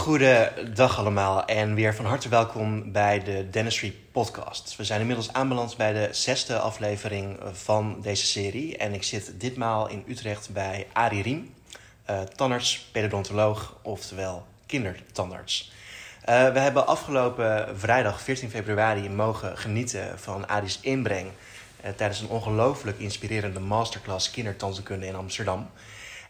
Goedendag allemaal en weer van harte welkom bij de Dentistry Podcast. We zijn inmiddels aanbeland bij de zesde aflevering van deze serie. En ik zit ditmaal in Utrecht bij Arie Riem, uh, tandarts, pedodontoloog, oftewel kindertandarts. Uh, we hebben afgelopen vrijdag 14 februari mogen genieten van Arie's inbreng... Uh, tijdens een ongelooflijk inspirerende masterclass kindertandheelkunde in Amsterdam.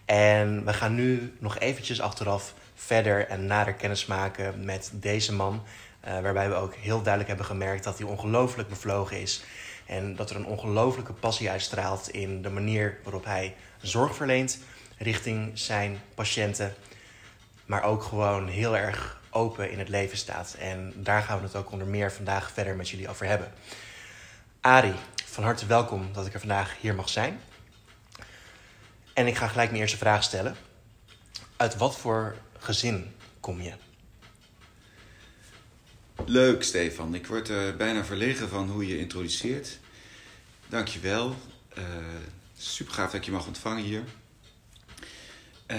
En we gaan nu nog eventjes achteraf verder en nader kennis maken met deze man. Uh, waarbij we ook heel duidelijk hebben gemerkt dat hij ongelooflijk bevlogen is. En dat er een ongelooflijke passie uitstraalt in de manier waarop hij zorg verleent richting zijn patiënten. Maar ook gewoon heel erg open in het leven staat. En daar gaan we het ook onder meer vandaag verder met jullie over hebben. Ari, van harte welkom dat ik er vandaag hier mag zijn. En ik ga gelijk mijn eerste vraag stellen. Uit wat voor gezin kom je? Leuk, Stefan. Ik word bijna verlegen van hoe je introduceert. Dankjewel. Uh, super gaaf dat je mag ontvangen hier. Uh,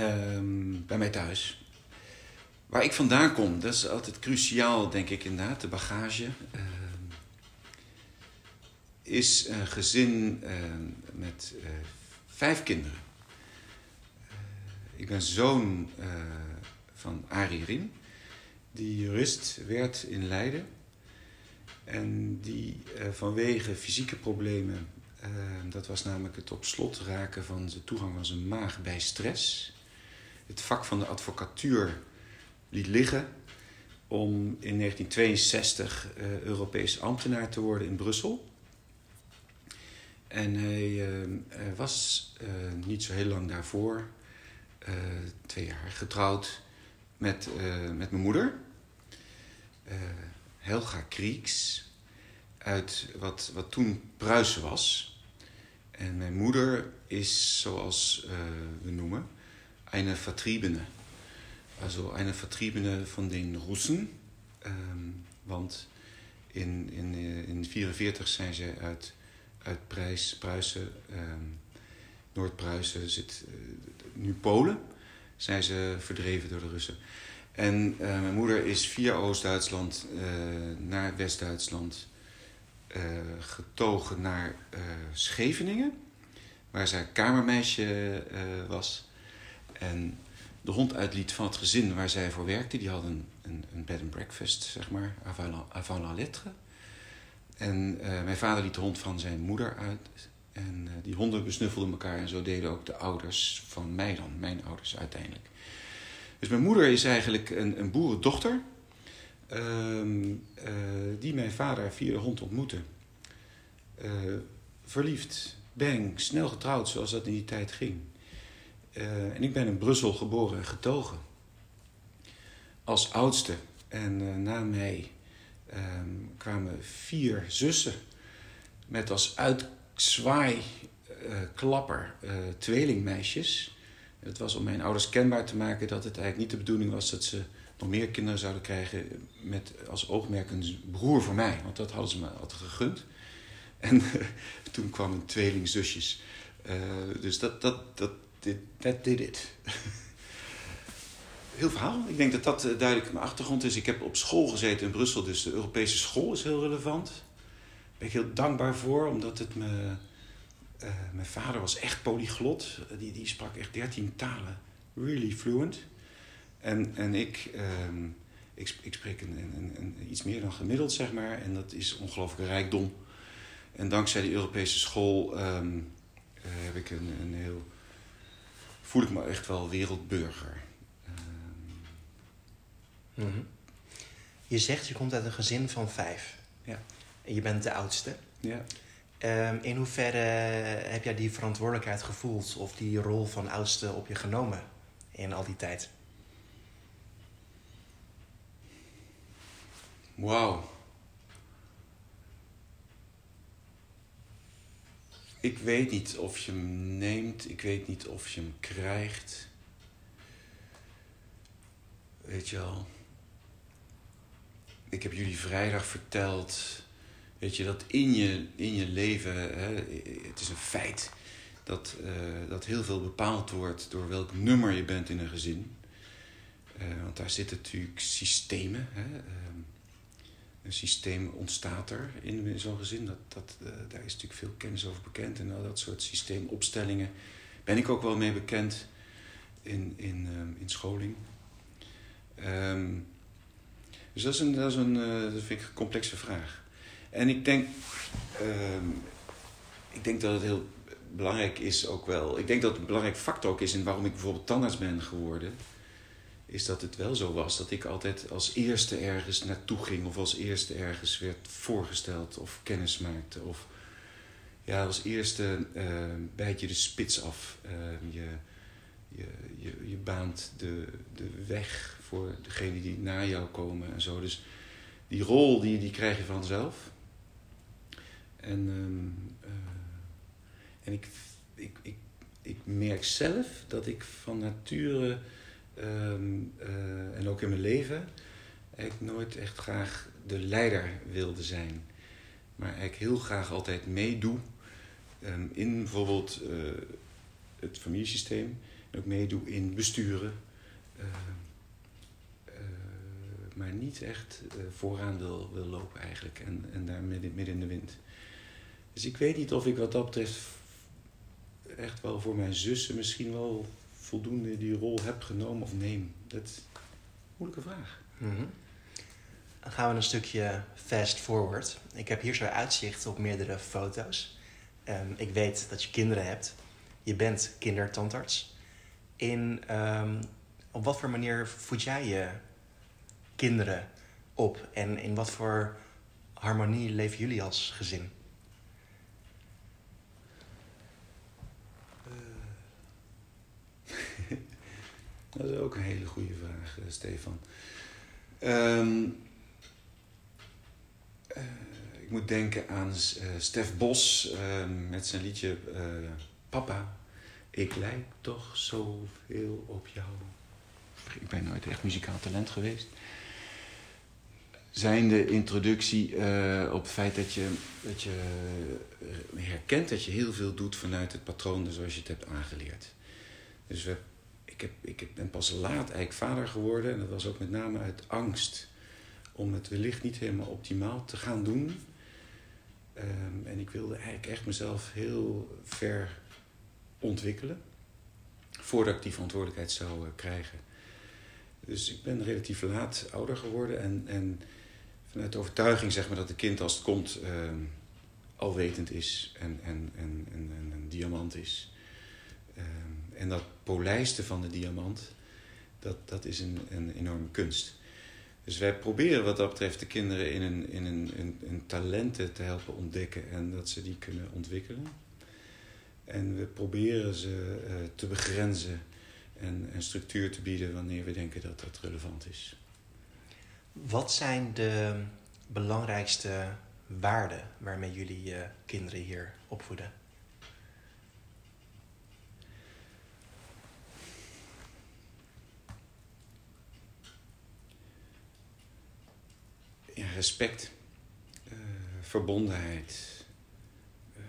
bij mij thuis. Waar ik vandaan kom, dat is altijd cruciaal, denk ik inderdaad, de bagage. Uh, is een gezin met vijf kinderen. ik ben zoon van Arie Riem, die jurist werd in Leiden. En die uh, vanwege fysieke problemen, uh, dat was namelijk het op slot raken van de toegang van zijn maag bij stress, het vak van de advocatuur liet liggen om in 1962 uh, Europees ambtenaar te worden in Brussel. En hij was niet zo heel lang daarvoor, twee jaar getrouwd met, uh, met mijn moeder. Uh, Helga Krieks. Uit wat, wat toen Pruisen was. En mijn moeder is, zoals uh, we noemen, eine Vertriebene. Also eine Vertriebene van den Russen. Um, want in 1944 in, in 44 zijn ze uit, uit Pruisen, um, Noord-Pruisen zit nu Polen zijn ze verdreven door de Russen. En uh, mijn moeder is via Oost-Duitsland uh, naar West-Duitsland uh, getogen naar Scheveningen, waar zij kamermeisje was. En de hond uitliet van het gezin waar zij voor werkte. Die hadden een, een bed and breakfast, zeg maar, avant la lettre. En mijn vader liet de hond van zijn moeder uit. En uh, die honden besnuffelden elkaar en zo deden ook de ouders van mij dan, mijn ouders uiteindelijk. Dus mijn moeder is eigenlijk een, een boerendochter, uh, uh, die mijn vader via de hond ontmoette. Eh, verliefd, bang, snel getrouwd zoals dat in die tijd ging. Eh, en ik ben in Brussel geboren en getogen. Als oudste. En na mij ehm, kwamen vier zussen met als uit zwaai, uh, klapper, uh, tweelingmeisjes. Het was om mijn ouders kenbaar te maken dat het eigenlijk niet de bedoeling was dat ze nog meer kinderen zouden krijgen met als oogmerk een broer voor mij. Want dat hadden ze me altijd gegund. En toen kwamen tweelingzusjes. Dus dat, dat, dat, dat did it. Heel verhaal. Ik denk dat dat duidelijk mijn achtergrond is. Ik heb op school gezeten in Brussel, dus de Europese school is heel relevant ben ik heel dankbaar voor, omdat het me. Uh, mijn vader was echt polyglot. Die, die sprak echt dertien talen. Really fluent. En, en ik, uh, ik, ik spreek een, een, een, iets meer dan gemiddeld, zeg maar. En dat is ongelooflijk rijkdom. En dankzij de Europese school um, uh, heb ik een, een heel. voel ik me echt wel wereldburger. Mm -hmm. Je zegt je komt uit een gezin van vijf. Ja. Je bent de oudste. Ja. Um, in hoeverre heb jij die verantwoordelijkheid gevoeld of die rol van oudste op je genomen in al die tijd? Wauw. Ik weet niet of je hem neemt, ik weet niet of je hem krijgt. Weet je wel. Ik heb jullie vrijdag verteld Weet je, dat in je, in je leven, hè, het is een feit dat, uh, dat heel veel bepaald wordt door welk nummer je bent in een gezin. Uh, want daar zitten natuurlijk systemen. Hè? Ehm, een systeem ontstaat er in zo'n gezin. Dat, dat, uh, daar is natuurlijk veel kennis over bekend. En al dat soort systeemopstellingen ben ik ook wel mee bekend in, in, um, in scholing. Um, dus dat is een, dat is een dat vind ik een complexe vraag. En ik denk, ik denk dat het heel belangrijk is ook wel. Ik denk dat het een belangrijk factor ook is in waarom ik bijvoorbeeld tandarts ben geworden. Is dat het wel zo was dat ik altijd als eerste ergens naartoe ging. Of als eerste ergens werd voorgesteld of kennis maakte. Of ja, als eerste uh, bijt je de spits af. Uh, je, je, je, je baant de, de weg voor degene die na jou komen en zo. Dus die rol die, die krijg je vanzelf. En um, en ik, ik, ik, ik merk zelf dat ik van nature um, uh, en ook in mijn leven ik nooit echt graag de leider wilde zijn. Maar ik heel graag altijd meedoe um, in bijvoorbeeld uh, het familiesysteem. En ook meedoe in besturen. Maar niet echt vooraan wil, wil lopen eigenlijk. En, en daar midden, midden in de wind. Dus ik weet niet of ik wat dat betreft echt wel voor mijn zussen misschien wel voldoende die rol heb genomen of neem? Dat is een moeilijke vraag. Mm Dan gaan we een stukje fast forward. Ik heb hier zo uitzicht op meerdere foto's. Um, ik weet dat je kinderen hebt. Je bent kindertandarts. In, um, op wat voor manier voed jij je kinderen op? En in wat voor harmonie leven jullie als gezin? Dat is ook een hele goede vraag, eh, Stefan. Um, uh, ik moet denken aan uh, Stef Bos uh, met zijn liedje Papa, ik lijk toch zoveel op jou. Ik ben nooit echt muzikaal talent geweest. Zijn de introductie op het feit dat je, dat je herkent dat je heel veel doet vanuit het patroon zoals je het hebt aangeleerd. Dus we ik, ik ben pas laat eigenlijk vader geworden. En dat was ook met name uit angst om het wellicht niet helemaal optimaal te gaan doen. Um, en ik wilde eigenlijk echt mezelf heel ver ontwikkelen. Voordat ik die verantwoordelijkheid zou uh, krijgen. Dus ik ben relatief laat ouder geworden. En, en vanuit de overtuiging zeg maar, dat een kind als het komt uh, alwetend is en, en, en, en, een diamant is. Uh, en dat polijsten van de diamant, dat, dat is een, een enorme kunst. Dus wij proberen wat dat betreft de kinderen in een, in een, een talenten te helpen ontdekken en dat ze die kunnen ontwikkelen. En we proberen ze uh, te begrenzen en, en structuur te bieden wanneer we denken dat dat relevant is. Wat zijn de belangrijkste waarden waarmee jullie je kinderen hier opvoeden? Respect, uh, verbondenheid, uh,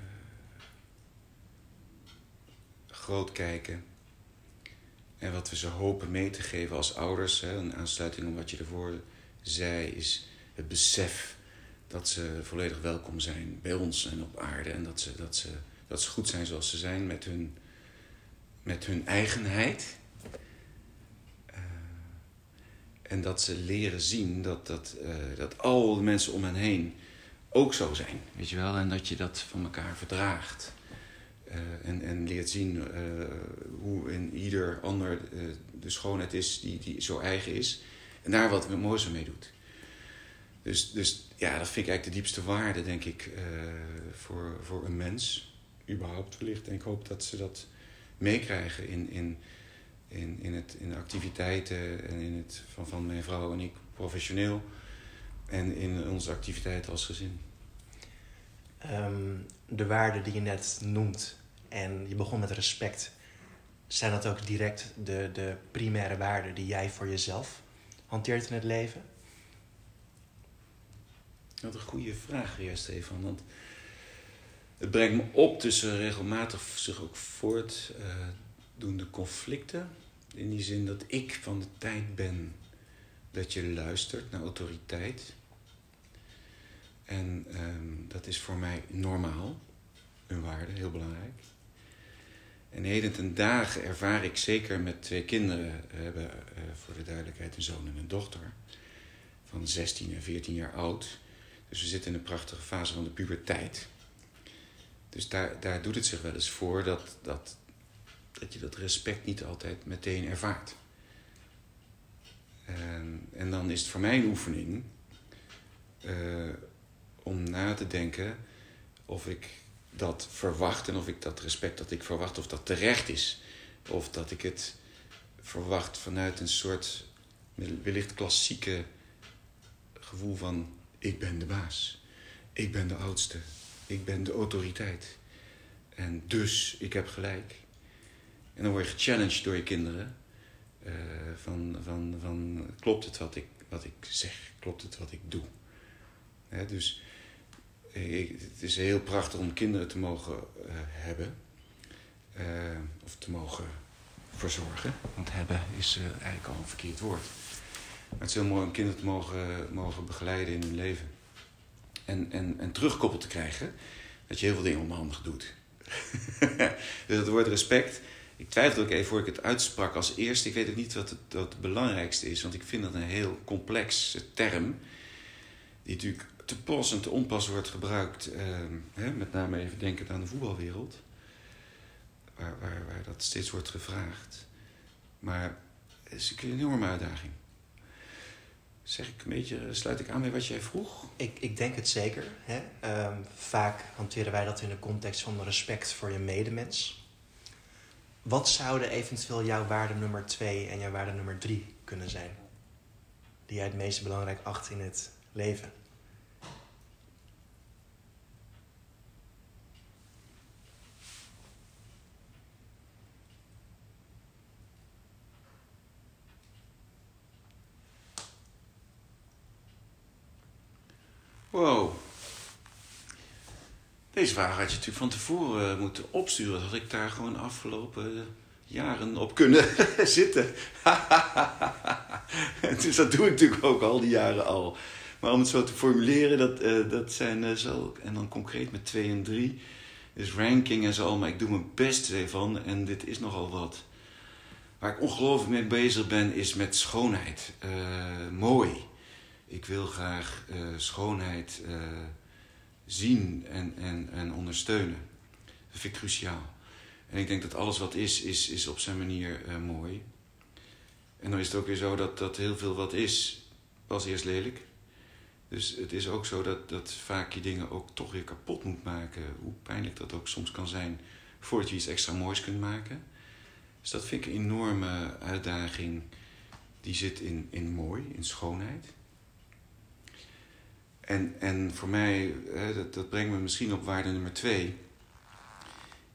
groot kijken. En wat we ze hopen mee te geven als ouders, hè, een aansluiting op wat je ervoor zei, is het besef dat ze volledig welkom zijn bij ons en op aarde. En dat ze, dat ze, dat ze goed zijn zoals ze zijn met hun, met hun eigenheid. En dat ze leren zien dat, dat, uh, dat al de mensen om hen heen ook zo zijn. Weet je wel? En dat je dat van elkaar verdraagt. Uh, en, en leert zien uh, hoe in ieder ander de schoonheid is die, die zo eigen is. En daar wat moois mee doet. Dus, dus ja, dat vind ik eigenlijk de diepste waarde, denk ik, voor, voor een mens. Überhaupt wellicht. En ik hoop dat ze dat meekrijgen in, in, in, in, het, in de activiteiten en in het, van, van mijn vrouw en ik professioneel. En in onze activiteiten als gezin. Um, de waarden die je net noemt en je begon met respect. Zijn dat ook direct de, de primaire waarden die jij voor jezelf hanteert in het leven? Dat is een goede vraag, ja, Stefan. Want het brengt me op tussen regelmatig zich ook voortdoende uh, conflicten In die zin dat ik van de tijd ben dat je luistert naar autoriteit. En ehm, dat is voor mij normaal, een waarde, heel belangrijk. En heden ten dagen ervaar ik zeker met twee kinderen, we hebben uh, voor de duidelijkheid een zoon en een dochter, van 16 en 14 jaar oud. Dus we zitten in een prachtige fase van de puberteit. Dus daar, daar doet het zich wel eens voor dat, dat, dat je dat respect niet altijd meteen ervaart. En, en dan is het voor mij een oefening uh, om na te denken of ik dat verwacht en of ik dat respect dat ik verwacht, of dat terecht is. Of dat ik het verwacht vanuit een soort wellicht klassieke gevoel van ik ben de baas. Ik ben de oudste. Ik ben de autoriteit. En dus, ik heb gelijk. En dan word je gechallenged door je kinderen. Uh, van, van, van, klopt het wat ik, wat ik zeg? Klopt het wat ik doe? Hè, dus ik, het is heel prachtig om kinderen te mogen uh, hebben. Of te mogen verzorgen. Want hebben is eigenlijk al een verkeerd woord. Maar het is heel mooi om kinderen te mogen, mogen begeleiden in hun leven. En, en, en terugkoppeld te krijgen dat je heel veel dingen onhandig doet. dus het woord respect. Ik twijfelde ook even voor ik het uitsprak als eerste. Ik weet ook niet wat het, wat het belangrijkste is, want ik vind dat een heel complexe term. Die natuurlijk te pas en te onpas wordt gebruikt. Eh, hè, met name even denkend aan de voetbalwereld. Waar, waar, waar dat steeds wordt gevraagd. Maar het is een enorme uitdaging. Zeg ik een beetje, sluit ik aan bij wat jij vroeg? Ik, ik denk het zeker. Hè? Um, vaak hanteren wij dat in de context van respect voor je medemens. Wat zouden eventueel jouw waarde nummer twee en jouw waarde nummer drie kunnen zijn? Die jij het meest belangrijk acht in het leven? Wow. Deze vraag had je natuurlijk van tevoren moeten opsturen. Dat had ik daar gewoon afgelopen jaren op kunnen zitten. dus dat doe ik natuurlijk ook al die jaren al. Maar om het zo te formuleren, dat, uh, dat zijn zo. En dan concreet met 2 en 3. Dus ranking en zo, maar ik doe mijn best van. En dit is nogal wat. Waar ik ongelooflijk mee bezig ben, is met schoonheid. Mooi ik wil graag schoonheid zien en, en, en ondersteunen. Dat vind ik cruciaal. En ik denk dat alles wat is, is, is op zijn manier uh, mooi. En dan is het ook weer zo dat, dat heel veel wat is, was eerst lelijk. Dus het is ook zo dat, dat vaak je dingen ook toch weer kapot moet maken. Hoe pijnlijk dat ook soms kan zijn, voordat je iets extra moois kunt maken. Dus dat vind ik een enorme uitdaging. Die zit in, in mooi, in schoonheid. En, en voor mij, hè, dat, dat brengt me misschien op waarde nummer twee,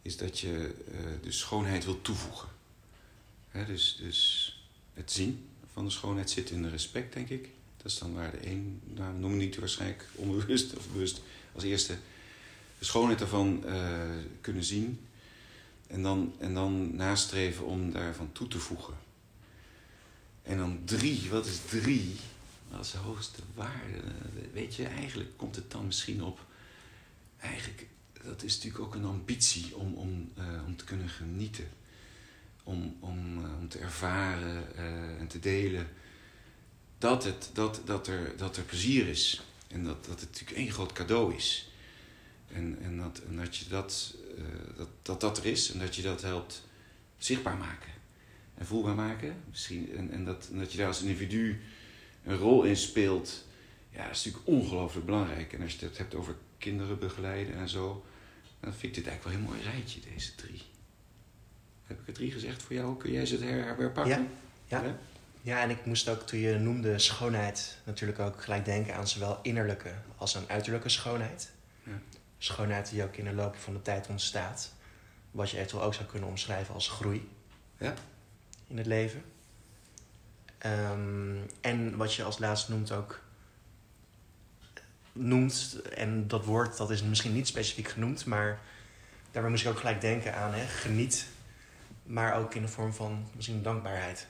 is dat je uh, de schoonheid wil toevoegen. Hè, dus, dus het zien van de schoonheid zit in de respect, denk ik. Dat is dan waarde één. Nou, we niet waarschijnlijk onbewust of bewust als eerste. De schoonheid ervan uh, kunnen zien. En dan, en dan nastreven om daarvan toe te voegen. En dan drie, wat is drie? Als hoogste waarde. Weet je, eigenlijk komt het dan misschien op. Eigenlijk, dat is natuurlijk ook een ambitie om, om, uh, om te kunnen genieten. Om, om, uh, om te ervaren uh, en te delen. Dat, het, dat, dat, er, dat er plezier is. En dat, dat het natuurlijk één groot cadeau is. En, en, dat, en dat, je dat, dat, dat dat er is en dat je dat helpt zichtbaar maken. En voelbaar maken. Misschien, en, en, dat, en dat je daar als individu een rol in speelt, ja, dat is natuurlijk ongelooflijk belangrijk. En als je het hebt over kinderen begeleiden en zo, dan vind ik dit eigenlijk wel een heel mooi rijtje, deze drie. Heb ik er drie gezegd voor jou? Kun jij ze herpakken? Ja, ja. ja. Ja, en ik moest ook toen je noemde schoonheid natuurlijk ook gelijk denken aan zowel innerlijke als aan uiterlijke schoonheid. Ja. Schoonheid die ook in de loop van de tijd ontstaat. Wat je eventueel ook zou kunnen omschrijven als groei ja. in het leven. Um, en wat je als laatste noemt ook noemt, en dat woord dat is misschien niet specifiek genoemd, maar daarbij moest ik ook gelijk denken aan hè, geniet maar ook in de vorm van misschien dankbaarheid.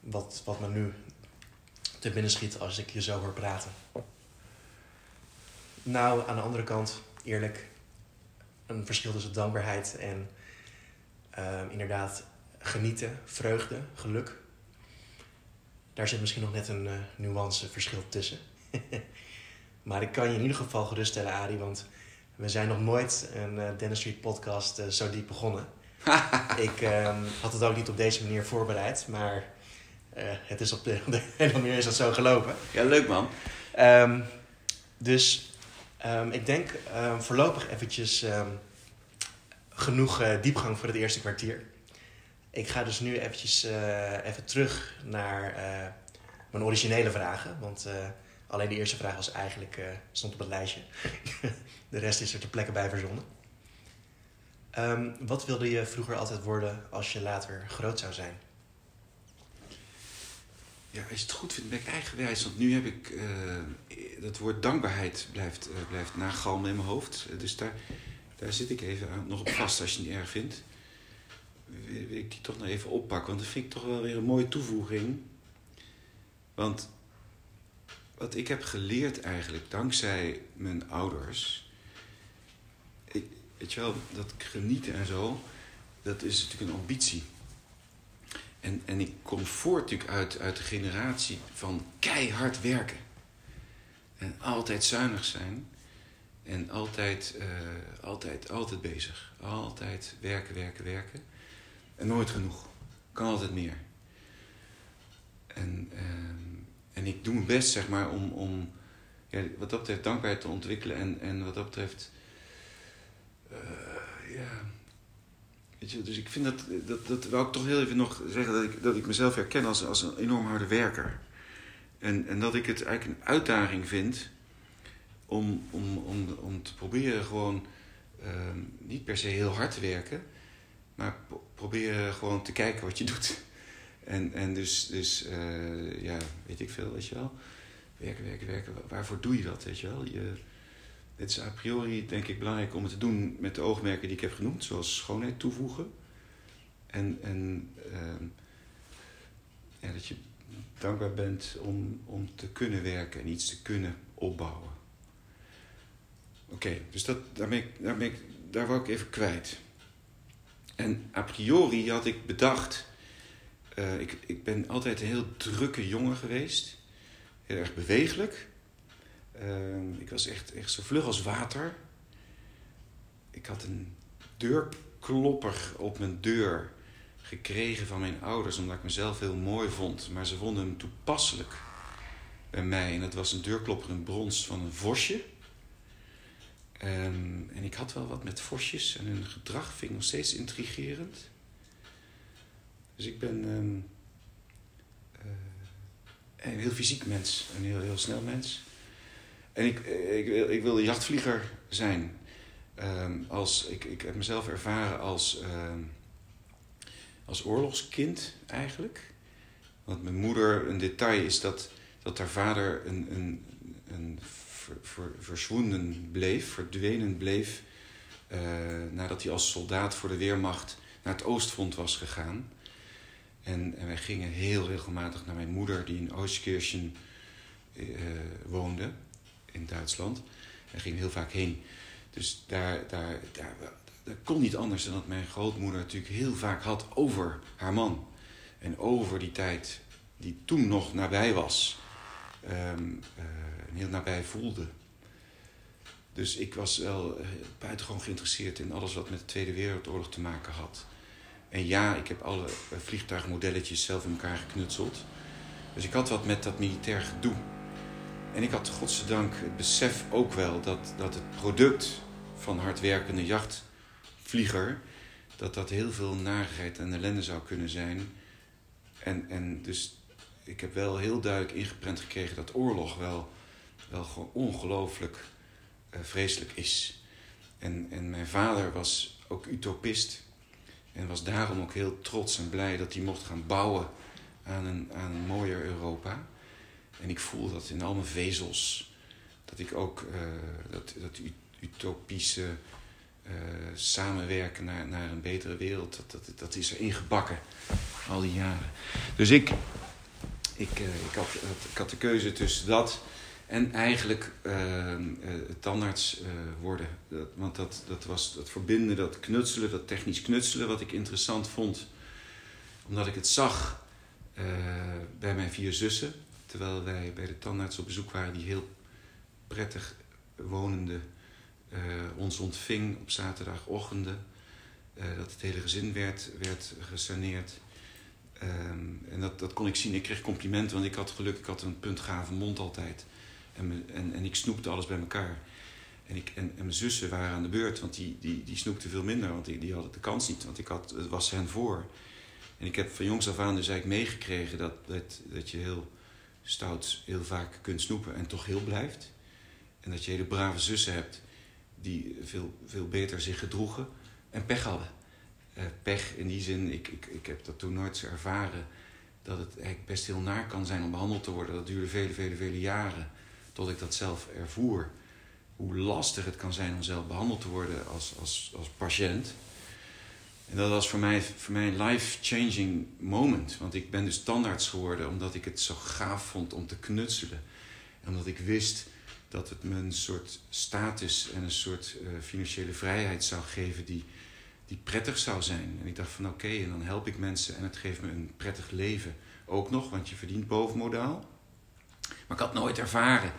Wat, wat me nu te binnen schiet als ik je zo hoor praten. Nou, aan de andere kant, eerlijk, een verschil tussen dankbaarheid en uh, inderdaad genieten, vreugde, geluk. Daar zit misschien nog net een uh, nuance verschil tussen. maar ik kan je in ieder geval geruststellen, Adi, want we zijn nog nooit een uh, Dennis Street podcast uh, zo diep begonnen. ik um, had het ook niet op deze manier voorbereid, maar het is op de, op de hele manier is dat zo gelopen. Ja, leuk man. Um, dus um, ik denk voorlopig eventjes genoeg diepgang voor het eerste kwartier. Ik ga dus nu eventjes uh, even terug naar uh, mijn originele vragen. Want alleen de eerste vraag was eigenlijk, stond op het lijstje. de rest is er ter plekke bij verzonnen. Um, wat wilde je vroeger altijd worden als je later groot zou zijn? Ja, als je het goed vindt, ben ik eigenwijs. Want nu heb ik... dat woord dankbaarheid blijft, blijft nagalmen in mijn hoofd. Dus daar daar zit ik even aan, nog op vast als je het niet erg vindt. Wil ik die toch nog even oppakken, want dat vind ik toch wel weer een mooie toevoeging. Want wat ik heb geleerd eigenlijk, dankzij mijn ouders. Ik, weet je wel, dat genieten en zo, dat is natuurlijk een ambitie. En, en ik kom voort natuurlijk uit, uit de generatie van keihard werken. En altijd zuinig zijn. En altijd, uh, altijd, altijd bezig. Altijd werken, werken, werken. En nooit genoeg. Kan altijd meer. En, uh, en ik doe mijn best, zeg maar, om, om ja, wat dat betreft dankbaarheid te ontwikkelen. En, en wat dat betreft, uh, ja. Weet je, dus ik vind dat, dat, dat wou ik toch heel even nog zeggen, dat ik, dat ik mezelf herken als, als een enorm harde werker. En, en dat ik het eigenlijk een uitdaging vind om, om, om, om te proberen gewoon uh, niet per se heel hard te werken, maar proberen gewoon te kijken wat je doet. En, en dus, dus uh, ja, weet ik veel, weet je wel. Werken, werken, werken. Waarvoor doe je dat, weet je wel? Je, het is a priori, denk ik, belangrijk om het te doen met de oogmerken die ik heb genoemd, zoals schoonheid toevoegen. En, en ja, dat je dankbaar bent om, om te kunnen werken en iets te kunnen opbouwen. Oké, dus dat, daar, ben daar, ben daar wou ik even kwijt. En a priori had ik bedacht. Uh, ik, ik ben altijd een heel drukke jongen geweest. Heel erg bewegelijk. Uh, ik was echt, echt zo vlug als water. Ik had een deurklopper op mijn deur gekregen van mijn ouders, omdat ik mezelf heel mooi vond. Maar ze vonden hem toepasselijk bij mij. En dat was een deurklopper in brons van een vosje. Um, en ik had wel wat met vosjes en hun gedrag vind ik nog steeds intrigerend. Dus ik ben um, uh, een heel fysiek mens, een heel, heel snel mens. En ik, ik, wil, ik wilde jachtvlieger zijn. Um, als, ik, ik heb mezelf ervaren als, als oorlogskind eigenlijk. Want mijn moeder, een detail is dat, dat haar vader een, een, een ver, bleef, verdwenen bleef. Uh, nadat hij als soldaat voor de Weermacht naar het Oostfront was gegaan. En, en wij gingen heel regelmatig naar mijn moeder, die in Oostkirchen uh, woonde, in Duitsland. En ging heel vaak heen. Dus daar, daar, kon niet anders dan dat mijn grootmoeder natuurlijk heel vaak had over haar man. En over die tijd die toen nog nabij was. Um, uh, heel nabij voelde. Dus ik was wel uh, buitengewoon geïnteresseerd in alles wat met de Tweede Wereldoorlog te maken had. En ja, ik heb alle uh, vliegtuigmodelletjes zelf in elkaar geknutseld. Dus ik had wat met dat militair gedoe. En ik had godzijdank het besef ook wel dat, dat het product van hardwerkende jachtvlieger... dat dat heel veel narigheid en ellende zou kunnen zijn. En, en dus ik heb wel heel duidelijk ingeprent gekregen dat oorlog wel wel gewoon ongelooflijk uh, vreselijk is. En, en mijn vader was ook utopist. En was daarom ook heel trots en blij dat hij mocht gaan bouwen aan een, aan een mooier Europa. En ik voel dat in al mijn vezels. Dat ik ook uh, dat, dat utopische uh, samenwerken naar, naar een betere wereld, dat, dat, dat is er ingebakken al die jaren. Dus ik, ik, ik, had, ik had de keuze tussen dat en eigenlijk uh, tandarts worden. Dat, want dat, dat was dat verbinden, dat knutselen, dat technisch knutselen, wat ik interessant vond. Omdat ik het zag bij mijn vier zussen. Terwijl wij bij de tandarts op bezoek waren, die heel prettig wonende ons ontving op zaterdagochtenden. Dat het hele gezin werd, werd gesaneerd. Um, en dat, dat kon ik zien. Ik kreeg complimenten, want ik had geluk, ik had een puntgave mond altijd. En, me, en, en ik snoepte alles bij elkaar. En, ik, en, en mijn zussen waren aan de beurt, want die, die, die snoepten veel minder, want die, die hadden de kans niet, want ik had, het was hen voor. En ik heb van jongs af aan dus eigenlijk meegekregen dat, dat, dat je heel stout heel vaak kunt snoepen en toch heel blijft. En dat je hele brave zussen hebt die veel, veel beter zich gedroegen en pech hadden. Uh, pech in die zin, ik, ik, ik heb dat toen nooit ervaren, dat het eigenlijk best heel naar kan zijn om behandeld te worden. Dat duurde vele, vele, vele jaren tot ik dat zelf ervoer. Hoe lastig het kan zijn om zelf behandeld te worden als, als, als patiënt. En dat was voor mij, voor mij een life-changing moment. Want ik ben dus standaards geworden omdat ik het zo gaaf vond om te knutselen. En omdat ik wist dat het me een soort status en een soort uh, financiële vrijheid zou geven die, die prettig zou zijn. En ik dacht van oké, en dan help ik mensen en het geeft me een prettig leven. Ook nog, want je verdient bovenmodaal. Maar ik had nooit ervaren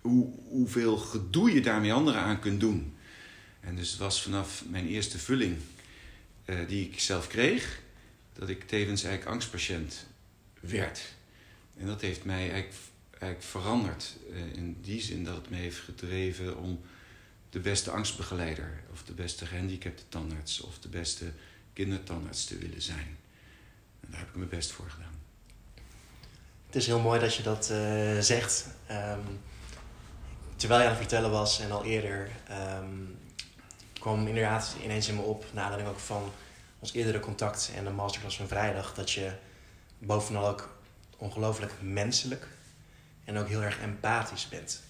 hoe, hoeveel gedoe je daarmee anderen aan kunt doen. En dus het was vanaf mijn eerste vulling uh, die ik zelf kreeg, dat ik tevens eigenlijk angstpatiënt werd. En dat heeft mij eigenlijk, veranderd. Uh, in die zin dat het me heeft gedreven om de beste angstbegeleider, of de beste gehandicapte tandarts, of de beste kindertandarts te willen zijn. En daar heb ik mijn best voor gedaan. Het is heel mooi dat je dat uh, zegt. Um, terwijl je aan het vertellen was en al eerder, um, kwam inderdaad ineens in me op, na aanleiding ook van ons eerdere contact en de masterclass van vrijdag, dat je bovenal ook ongelooflijk menselijk en ook heel erg empathisch bent.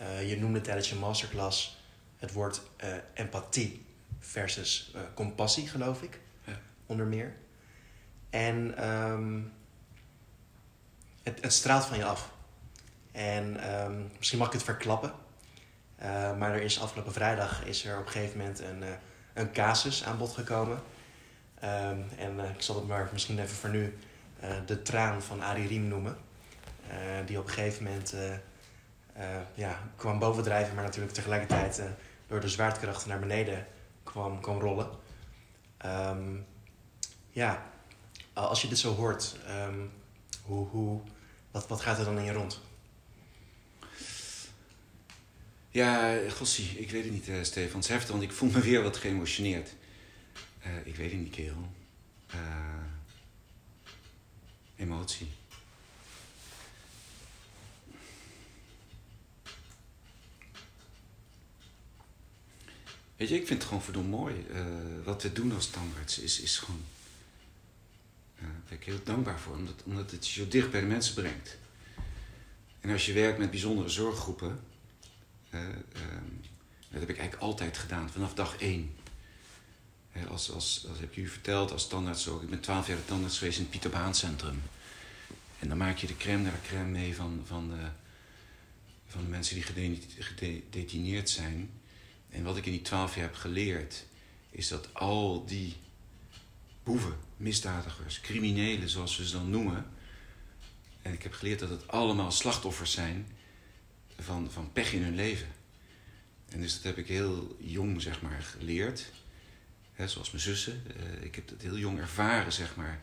Uh, je noemde tijdens je masterclass het woord uh, empathie versus uh, compassie, geloof ik, ja. onder meer. En um, het, het, straalt van je af. En um, misschien mag ik het verklappen. Uh, maar er is afgelopen vrijdag is er op een gegeven moment een, uh, een casus aan bod gekomen. Um, en uh, ik zal het maar misschien even voor nu de traan van Arie Riem noemen. die op een gegeven moment ja, kwam bovendrijven, maar natuurlijk tegelijkertijd door de zwaartekrachten naar beneden kwam, kwam rollen. Um, ja, als je dit zo hoort, hoe, hoe, wat, wat gaat er dan in je rond? Ja, gossie, ik weet het niet, uh, Stefan. Het want ik voel me weer wat geëmotioneerd. Uh, ik weet het niet, kerel. Uh, emotie. Weet je, ik vind het gewoon verdomd mooi. wat we doen als tandarts is, is gewoon... daar ben ik heel dankbaar voor, omdat, omdat het je zo dicht bij de mensen brengt. En als je werkt met bijzondere zorggroepen dat heb ik eigenlijk altijd gedaan, vanaf dag één. Als, als, als heb ik u verteld, als tandarts ook. Ik ben twaalf jaar tandarts geweest in het Pieter Baan Centrum. En dan maak je de crème naar de crème mee van, van, de, van de mensen die gedetineerd zijn. En wat ik in die twaalf jaar heb geleerd, is dat al die boeven, misdadigers, criminelen zoals we ze dan noemen. En ik heb geleerd dat het allemaal slachtoffers zijn van, van pech in hun leven. En dus dat heb ik heel jong, zeg maar, geleerd. Zoals mijn zussen. Uh, ik heb dat heel jong ervaren, zeg maar.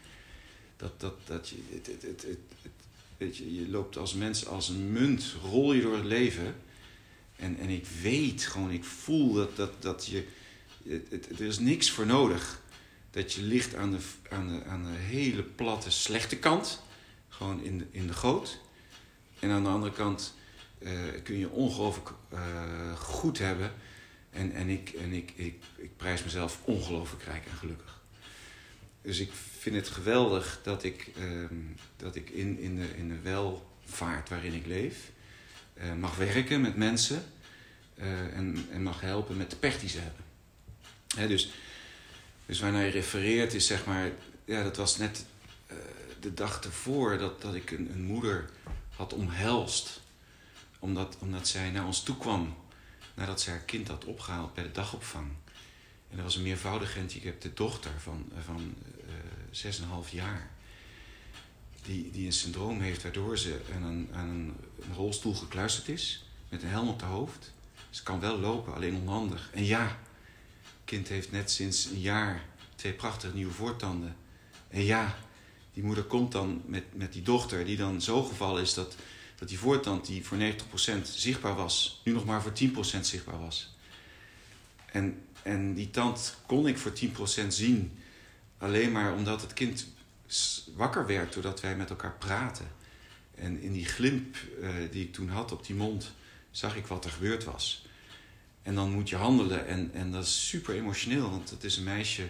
Dat, dat, dat je, het, het, het, weet je, je loopt als mens als een munt, rol je door het leven. En, en ik weet gewoon, ik voel dat, dat, dat je. Er is niks voor nodig. Dat je ligt aan de, aan de, aan de hele platte, slechte kant. Gewoon in de, in de goot. En aan de andere kant uh, kun je ongelooflijk uh, goed hebben. En, en, ik, en ik, ik, ik prijs mezelf ongelooflijk rijk en gelukkig. Dus ik vind het geweldig dat ik, uh, dat ik in, in, de, in de welvaart waarin ik leef uh, mag werken met mensen eh, en, en mag helpen met de pech die ze hebben. Hè, dus, dus waarnaar je refereert is zeg maar, ja, dat was net eh, de dag ervoor dat, dat ik een, een moeder had omhelst. Omdat, omdat zij naar ons toe kwam nadat ze haar kind had opgehaald bij de dagopvang. En dat was een meervoudig de dochter van, van uh, 6,5 jaar. Die, die een syndroom heeft waardoor ze aan een, aan een rolstoel gekluisterd is. Met een helm op haar hoofd. Ze kan wel lopen, alleen onhandig. En ja, het kind heeft net sinds een jaar twee prachtige nieuwe voortanden. En ja, die moeder komt dan met, met die dochter, die dan zo gevallen is dat, dat die voortand, die voor 90% zichtbaar was, nu nog maar voor 10% zichtbaar was. En, en die tand kon ik voor 10% zien, alleen maar omdat het kind wakker werd doordat wij met elkaar praten. En in die glimp uh, die ik toen had op die mond, zag ik wat er gebeurd was. En dan moet je handelen en, en dat is super emotioneel, want het is een meisje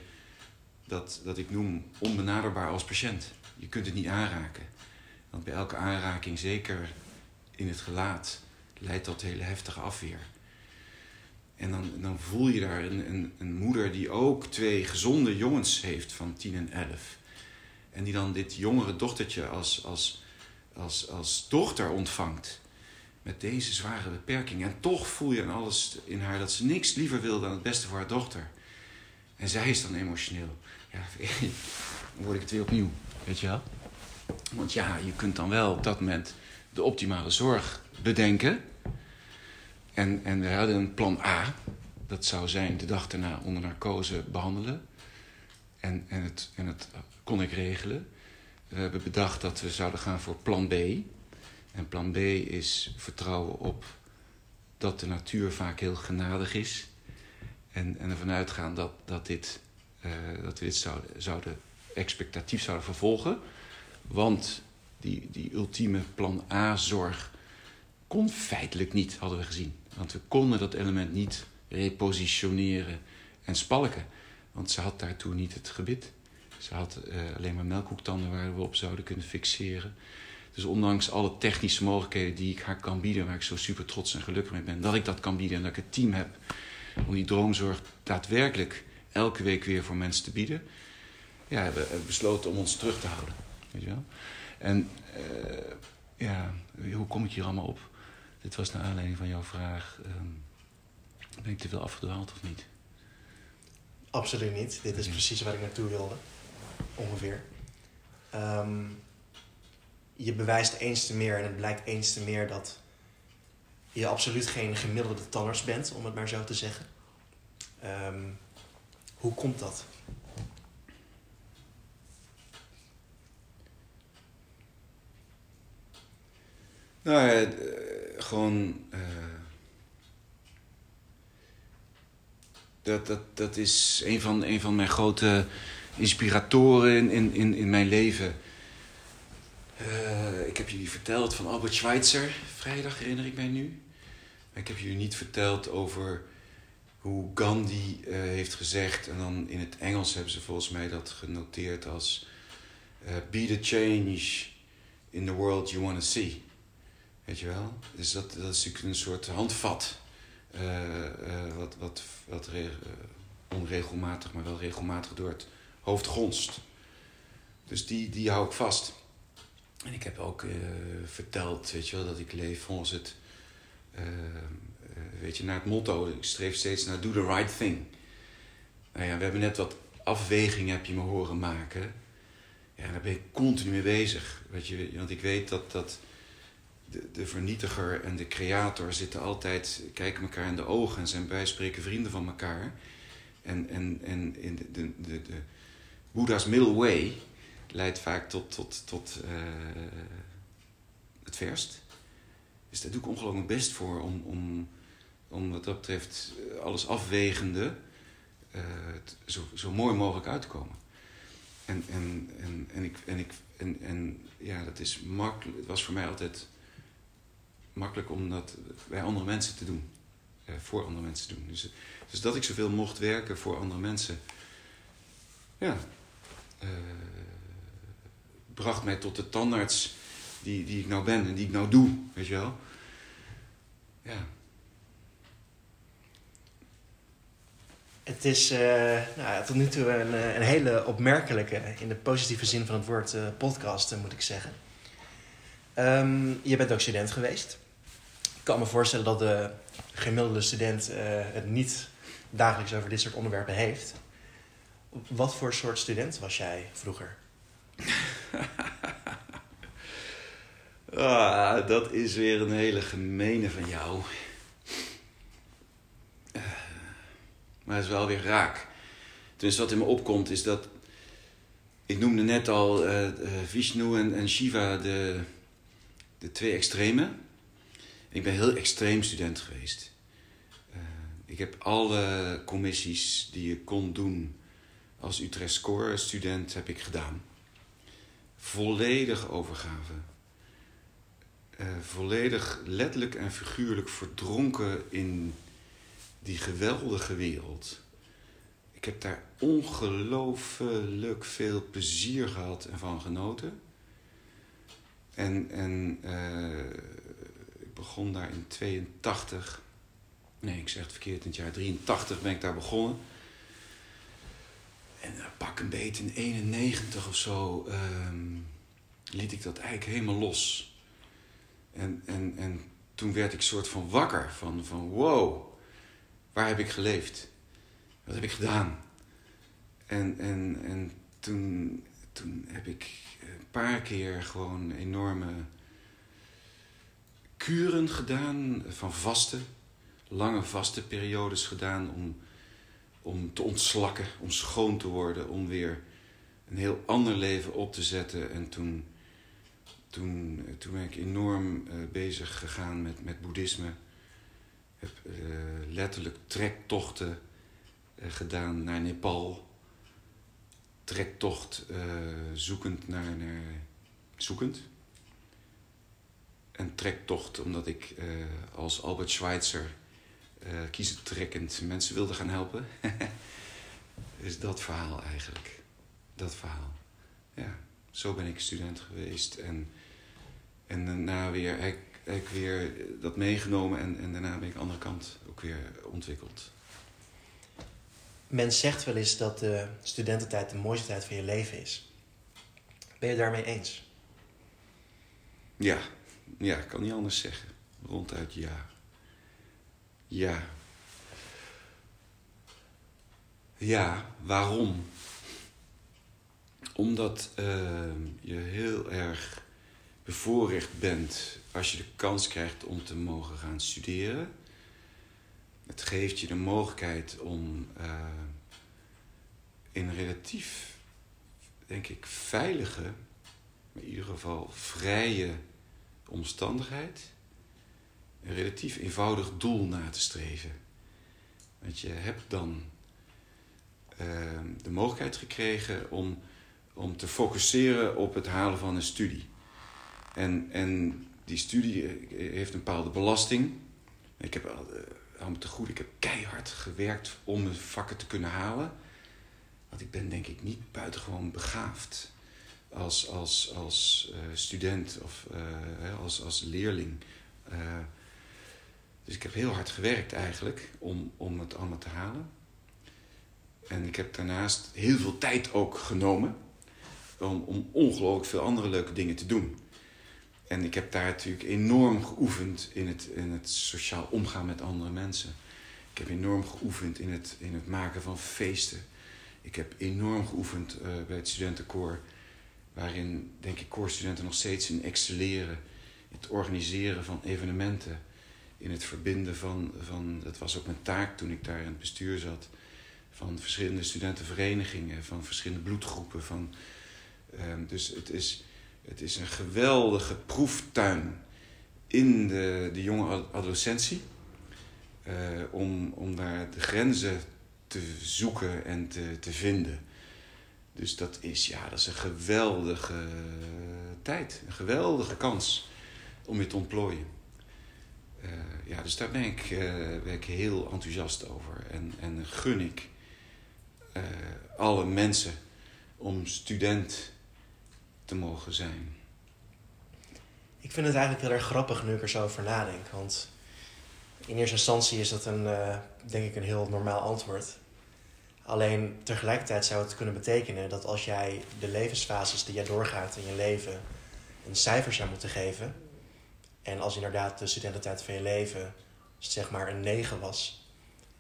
dat, dat ik noem onbenaderbaar als patiënt. Je kunt het niet aanraken. Want bij elke aanraking, zeker in het gelaat, leidt dat hele heftige afweer. En dan, dan voel je daar een, een, een moeder die ook twee gezonde jongens heeft van 10 en 11. En die dan dit jongere dochtertje als, als, als, als dochter ontvangt. Met deze zware beperking. En toch voel je aan alles in haar dat ze niks liever wil dan het beste voor haar dochter. En zij is dan emotioneel. Ja, dan word ik het weer opnieuw. Weet je wel? Want ja, je kunt dan wel op dat moment de optimale zorg bedenken. En, en we hadden een plan A. Dat zou zijn de dag daarna onder narcose behandelen. En, en, het, en het kon ik regelen. We hebben bedacht dat we zouden gaan voor plan B. En plan B is vertrouwen op dat de natuur vaak heel genadig is. En, en ervan uitgaan dat, dat, dit, uh, dat we dit zouden, zouden expectatief zouden vervolgen. Want die, die ultieme plan A-zorg kon feitelijk niet, hadden we gezien. Want we konden dat element niet repositioneren en spalken. Want ze had daartoe niet het gebit. Ze had uh, alleen maar melkhoektanden waar we op zouden kunnen fixeren. Dus ondanks alle technische mogelijkheden die ik haar kan bieden, waar ik zo super trots en gelukkig mee ben, dat ik dat kan bieden en dat ik het team heb om die droomzorg daadwerkelijk elke week weer voor mensen te bieden, ja, hebben we besloten om ons terug te houden. Weet je wel? En uh, ja, hoe kom ik hier allemaal op? Dit was naar aanleiding van jouw vraag. Um, ben ik te veel afgedwaald of niet? Absoluut niet. Dit is precies waar ik naartoe wilde. Ongeveer. Um, je bewijst eens te meer en het blijkt eens te meer dat je absoluut geen gemiddelde tanners bent, om het maar zo te zeggen. Um, hoe komt dat? Nou ja, uh, gewoon. Uh, dat, dat, dat is een van, een van mijn grote inspiratoren in, in, in mijn leven. Uh, ik heb jullie verteld van Albert Schweitzer, vrijdag herinner ik mij nu. Maar ik heb jullie niet verteld over hoe Gandhi heeft gezegd. En dan in het Engels hebben ze volgens mij dat genoteerd als... Be the change in the world you want to see. Weet je wel? Dus dat, dat is natuurlijk een soort handvat. wat wat, wat onregelmatig, maar wel regelmatig door het hoofd gonst. Dus die, die hou ik vast. En ik heb ook verteld, weet je wel, dat ik leef volgens het, weet je, naar het motto. Ik streef steeds naar do the right thing. Nou ja, we hebben net wat afwegingen, heb je me horen maken. Ja, daar ben ik continu mee bezig. Weet je, want ik weet dat, dat de, de vernietiger en de creator zitten altijd, kijken elkaar in de ogen en zijn bij spreken vrienden van elkaar. En, en, en in de, de, de, Boeddha's middle way, leidt vaak tot, tot, tot uh, het verst. Dus daar doe ik ongelooflijk mijn best voor om, om, om wat dat betreft eh, alles afwegende uh, zo, zo mooi mogelijk uit te komen. En, en, en, en, ik, en, ik, en, en ja, dat is makkelijk. Het was voor mij altijd makkelijk om dat bij andere mensen te doen. Uh, voor andere mensen te doen. Dus, dus dat ik zoveel mocht werken voor andere mensen. Ja. Uh, bracht mij tot de tandarts die, die ik nou ben en die ik nou doe, weet je wel. Ja. Het is uh, nou, tot nu toe een, eh, een, hele opmerkelijke, in de positieve zin van het woord, uh, podcast, moet ik zeggen. Um, je bent ook student geweest. Kan me voorstellen dat de gemiddelde student het niet dagelijks over dit soort onderwerpen heeft. Wat voor soort student was jij vroeger? ah, dat is weer een hele gemene van jou. Maar het is wel weer raak. Dus wat in me opkomt is dat. Ik noemde net al uh, Vishnu en, en Shiva de, de twee extreme. Ik ben heel extreem student geweest. Uh, ik heb alle commissies die je kon doen als Utrecht Score student heb ik gedaan. Volledig overgave. Uh, volledig letterlijk en figuurlijk verdronken in die geweldige wereld. Ik heb daar ongelooflijk veel plezier gehad en van genoten. En, en ik begon daar in 82. Nee, ik zeg het verkeerd. In het jaar 83 ben ik daar begonnen. En uh, pak een beetje in 91 of zo um, liet ik dat eigenlijk helemaal los. En, en, en toen werd ik soort van wakker van, van wow, waar heb ik geleefd? Wat heb ik gedaan? En, en, en toen, toen heb ik een paar keer gewoon enorme kuren gedaan van vasten. Lange vaste periodes gedaan om, om te ontslakken, om schoon te worden, om weer een heel ander leven op te zetten. En toen, toen, toen ben ik enorm uh, bezig gegaan met, met boeddhisme heb uh, letterlijk trektochten uh, gedaan naar Nepal. Trektocht zoekend naar, naar. zoekend. En trektocht omdat ik als Albert Schweitzer kiezentrekkend mensen wilde gaan helpen. is dat verhaal eigenlijk. Dat verhaal. Ja, zo ben ik student geweest. En, en daarna weer heb ik weer dat meegenomen en, en daarna ben ik de andere kant ook weer ontwikkeld. Men zegt wel eens dat de studententijd de mooiste tijd van je leven is. Ben je daarmee eens? Ja, ja, ik kan niet anders zeggen. Ronduit ja. Ja. Ja, waarom? Omdat uh, je heel erg bevoorrecht bent als je de kans krijgt om te mogen gaan studeren. Het geeft je de mogelijkheid om uh, in relatief, denk ik, veilige, maar in ieder geval vrije omstandigheid een relatief eenvoudig doel na te streven. Want je hebt dan uh, de mogelijkheid gekregen om, om te focusseren op het halen van een studie. En, en die studie eh, heeft een bepaalde belasting. Ik heb, uh, me te goed, ik heb keihard gewerkt om mijn vakken te kunnen halen. Want ik ben denk ik niet buitengewoon begaafd als, als, als uh, student of uh, als, als leerling. Uh, dus ik heb heel hard gewerkt eigenlijk om, om het allemaal te halen. En ik heb daarnaast heel veel tijd ook genomen om, om ongelooflijk veel andere leuke dingen te doen. En ik heb daar natuurlijk enorm geoefend in het, in het sociaal omgaan met andere mensen. Ik heb enorm geoefend in het, in het maken van feesten. Ik heb enorm geoefend bij het studentenkoor, waarin denk ik koorstudenten nog steeds in excelleren. Het organiseren van evenementen, in het verbinden van, van, dat was ook mijn taak toen ik daar in het bestuur zat, van verschillende studentenverenigingen, van verschillende bloedgroepen. Van, uh, dus het is het is een geweldige proeftuin in de, de jonge adolescentie. Uh, om, om daar de grenzen te zoeken en te, te vinden. Dus dat is, ja, dat is een geweldige tijd. Een geweldige kans om je te ontplooien. Uh, ja, dus daar ben ik, uh, ben ik heel enthousiast over. En, en gun ik alle mensen om student te mogen zijn. Ik vind het eigenlijk heel erg grappig nu ik er zo over nadenk. Want in eerste instantie is dat een, denk ik een heel normaal antwoord. Alleen tegelijkertijd zou het kunnen betekenen dat als jij de levensfases die jij doorgaat in je leven een cijfer zou moeten geven. En als inderdaad de studententijd van je leven zeg maar een 9 was.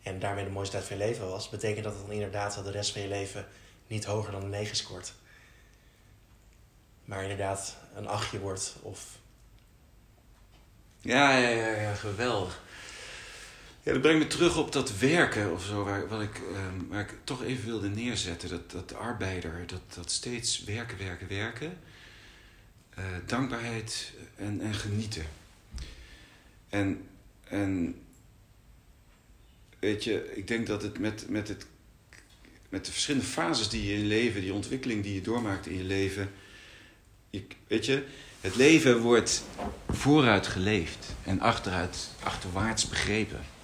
En daarmee de mooiste tijd van je leven was. Betekent dat het dan inderdaad dat de rest van je leven niet hoger dan een 9 scoort. Maar inderdaad een achtje wordt of... Ja, ja, ja, ja geweldig. Ja, dat brengt me terug op dat werken of zo, waar, wat ik, ehm, waar ik toch even wilde neerzetten. Dat, dat arbeider, dat, dat steeds werken, werken, werken. Uh, dankbaarheid en, en genieten. En, en weet je, ik denk dat het met, met, het met de verschillende fases die je in leven, die ontwikkeling die je doormaakt in je leven. Je, weet je, het leven wordt vooruit geleefd en achteruit, achterwaarts begrepen.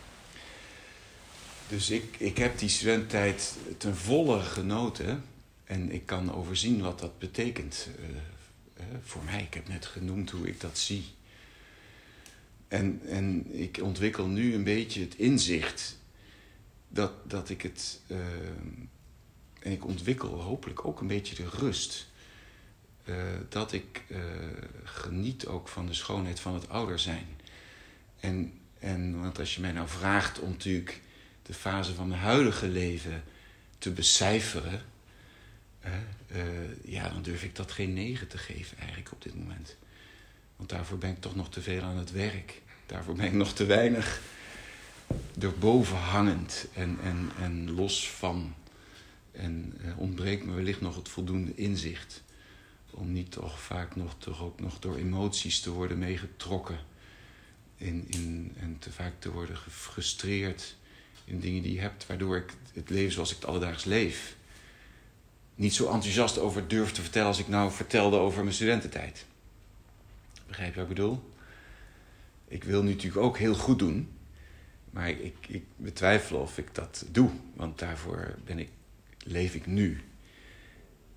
Dus ik, ik heb die studententijd ten volle genoten. En ik kan overzien wat dat betekent uh, voor mij. Ik heb net genoemd hoe ik dat zie. En, en ik ontwikkel nu een beetje het inzicht dat, dat ik het. Uh, en ik ontwikkel hopelijk ook een beetje de rust. Uh, dat ik geniet ook van de schoonheid van het ouder zijn. En, en want als je mij nou vraagt om natuurlijk de fase van mijn huidige leven te becijferen, uh, ja, dan durf ik dat geen negen te geven eigenlijk op dit moment. Want daarvoor ben ik toch nog te veel aan het werk. Daarvoor ben ik nog te weinig erboven hangend en, en, en los van. En uh, ontbreekt me wellicht nog het voldoende inzicht. Om niet toch vaak nog, toch ook nog door emoties te worden meegetrokken. In, in, en te vaak te worden gefrustreerd in dingen die je hebt, waardoor ik het leven zoals ik het alledaags leef, niet zo enthousiast over durf te vertellen als ik nou vertelde over mijn studententijd. Begrijp je wat ik bedoel? Ik wil nu natuurlijk ook heel goed doen, maar ik, ik betwijfel of ik dat doe, want daarvoor ben ik, leef ik nu.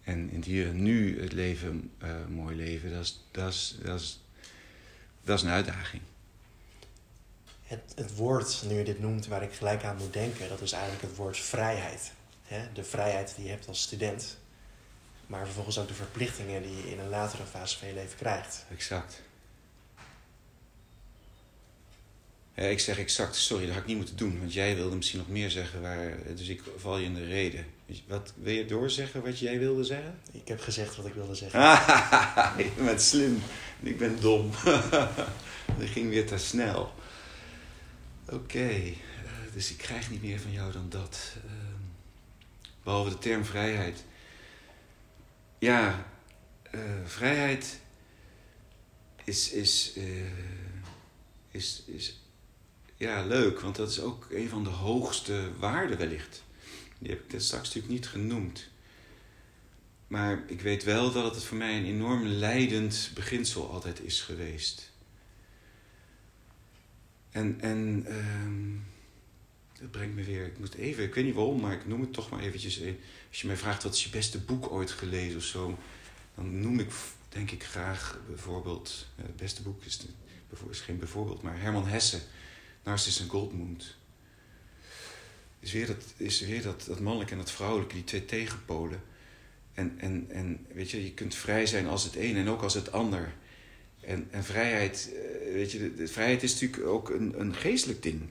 En in hier nu het leven, uh, mooi leven, dat is, dat, is, dat, is, dat is een uitdaging het, het woord, nu je dit noemt, waar ik gelijk aan moet denken, dat is eigenlijk het woord vrijheid. De vrijheid die je hebt als student, maar vervolgens ook de verplichtingen die je in een latere fase van je leven krijgt. Exact. Ja, ik zeg exact, sorry, dat had ik niet moeten doen, want jij wilde misschien nog meer zeggen, waar, dus ik val je in de reden. Wat, wil je doorzeggen wat jij wilde zeggen? Ik heb gezegd wat ik wilde zeggen. je bent slim ik ben dom. dat ging weer te snel. Oké, eh, dus ik krijg niet meer van jou dan dat. Ehm, behalve de term vrijheid. Ja, uh, vrijheid is, is, uh, is, is ja, leuk, want dat is ook een van de hoogste waarden wellicht. Die heb ik net straks natuurlijk niet genoemd. Maar ik weet wel dat het voor mij een enorm leidend beginsel altijd is geweest. En, en dat brengt me weer, ik moet even, ik weet niet waarom, maar ik noem het toch maar eventjes. Eh, als je mij vraagt wat is je beste boek ooit gelezen of zo, dan noem ik denk ik graag bijvoorbeeld, uh, het beste boek is, is geen bijvoorbeeld, maar Herman Hesse, Narcissus en Goldmund. Is weer, dat, is weer dat, dat mannelijke en dat vrouwelijke, die twee tegenpolen. En, en, en weet je, je kunt vrij zijn als het een en ook als het ander. En, en vrijheid, eh, weet je, de, vrijheid is natuurlijk ook een, een geestelijk ding.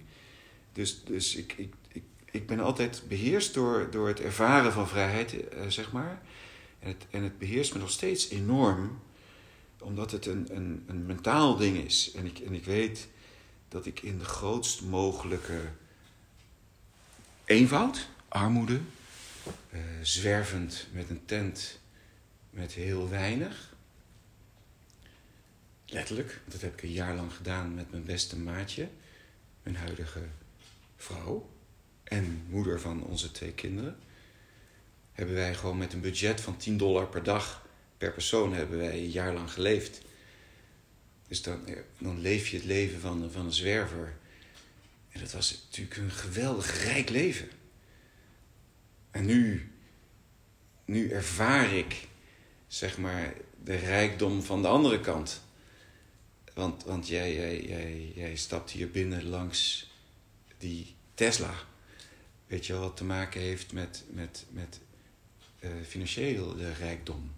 Dus, dus ik, ik, ik, ik ben altijd beheerst door, door het ervaren van vrijheid, eh, zeg maar. En het, en het beheerst me nog steeds enorm, omdat het een, een, een mentaal ding is. En ik, en ik weet dat ik in de grootst mogelijke eenvoud, armoede, uh, zwervend met een tent met heel weinig Letterlijk, dat heb ik een jaar lang gedaan met mijn beste maatje, mijn huidige vrouw en moeder van onze twee kinderen. Hebben wij gewoon met een budget van 10 dollar per dag per persoon hebben wij een jaar lang geleefd. Dus dan, dan leef je het leven van, van een zwerver. En dat was natuurlijk een geweldig rijk leven. En nu, nu ervaar ik, zeg maar, de rijkdom van de andere kant. Want, want jij, jij, jij, jij stapt hier binnen langs die Tesla. weet je wel, wat te maken heeft met, met, met uh, financiële rijkdom.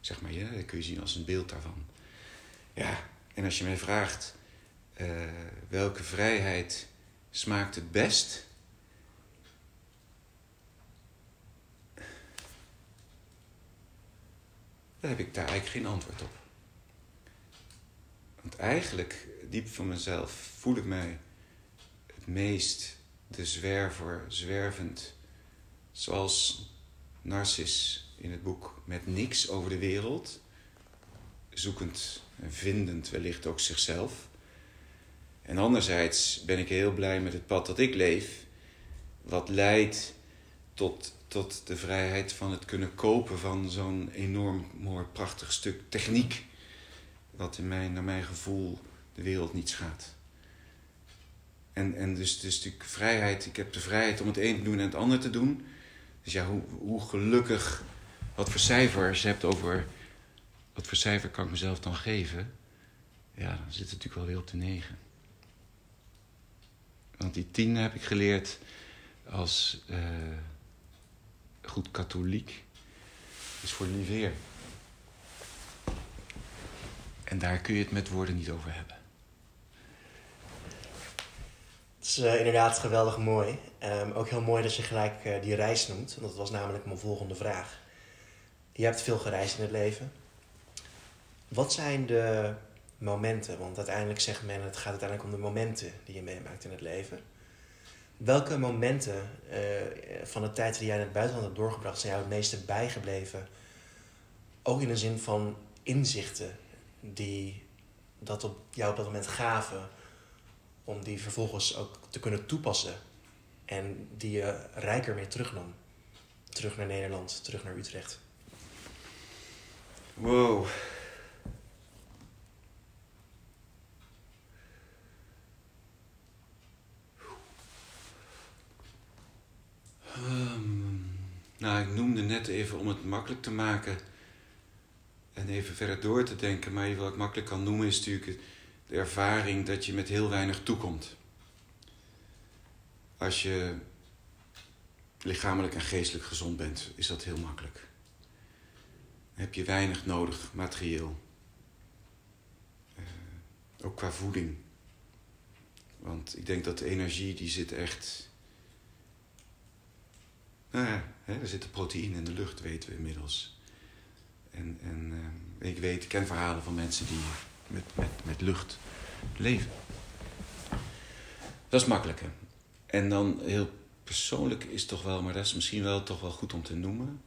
Zeg maar, ja, dat kun je zien als een beeld daarvan. Ja, en als je mij vraagt uh, welke vrijheid smaakt het best. Dan heb ik daar eigenlijk geen antwoord op. Want eigenlijk, diep van mezelf, voel ik mij het meest de zwerver, zwervend, zoals Narcis in het boek, met niks over de wereld, zoekend en vindend wellicht ook zichzelf. En anderzijds ben ik heel blij met het pad dat ik leef, wat leidt tot, tot de vrijheid van het kunnen kopen van zo'n enorm mooi prachtig stuk techniek, wat in mijn, naar mijn gevoel de wereld niet schaadt. En, en dus, dus die vrijheid, ik heb de vrijheid om het een te doen en het ander te doen. Dus ja, hoe, hoe gelukkig, wat voor cijfers je hebt over, wat voor cijfer kan ik mezelf dan geven? Ja, dan zit het natuurlijk wel weer op de negen. Want die tien heb ik geleerd als uh, goed katholiek. is voor Liveer. En daar kun je het met woorden niet over hebben. Het is uh, inderdaad geweldig mooi. Um, ook heel mooi dat je gelijk uh, die reis noemt. Want dat was namelijk mijn volgende vraag. Je hebt veel gereisd in het leven. Wat zijn de momenten, want uiteindelijk zegt men het gaat uiteindelijk om de momenten die je meemaakt in het leven. Welke momenten uh, van de tijd die jij in het buitenland hebt doorgebracht zijn jou het meeste bijgebleven? Ook in de zin van inzichten die dat op jou op dat moment gaven, om die vervolgens ook te kunnen toepassen en die je rijker mee terugnam. Terug naar Nederland, terug naar Utrecht. Wow. Um, nou, ik noemde net even om het makkelijk te maken en even verder door te denken, maar wat ik makkelijk kan noemen is natuurlijk de ervaring dat je met heel weinig toekomt. Als je lichamelijk en geestelijk gezond bent, is dat heel makkelijk. Dan heb je weinig nodig, materieel. Uh, ook qua voeding. Want ik denk dat de energie die zit echt nou ja, hè, er zitten proteïne in de lucht, weten we inmiddels. En, en uh, ik weet, ik ken verhalen van mensen die met, met, met lucht leven. Dat is makkelijker. En dan heel persoonlijk is toch wel, maar dat is misschien wel toch wel goed om te noemen,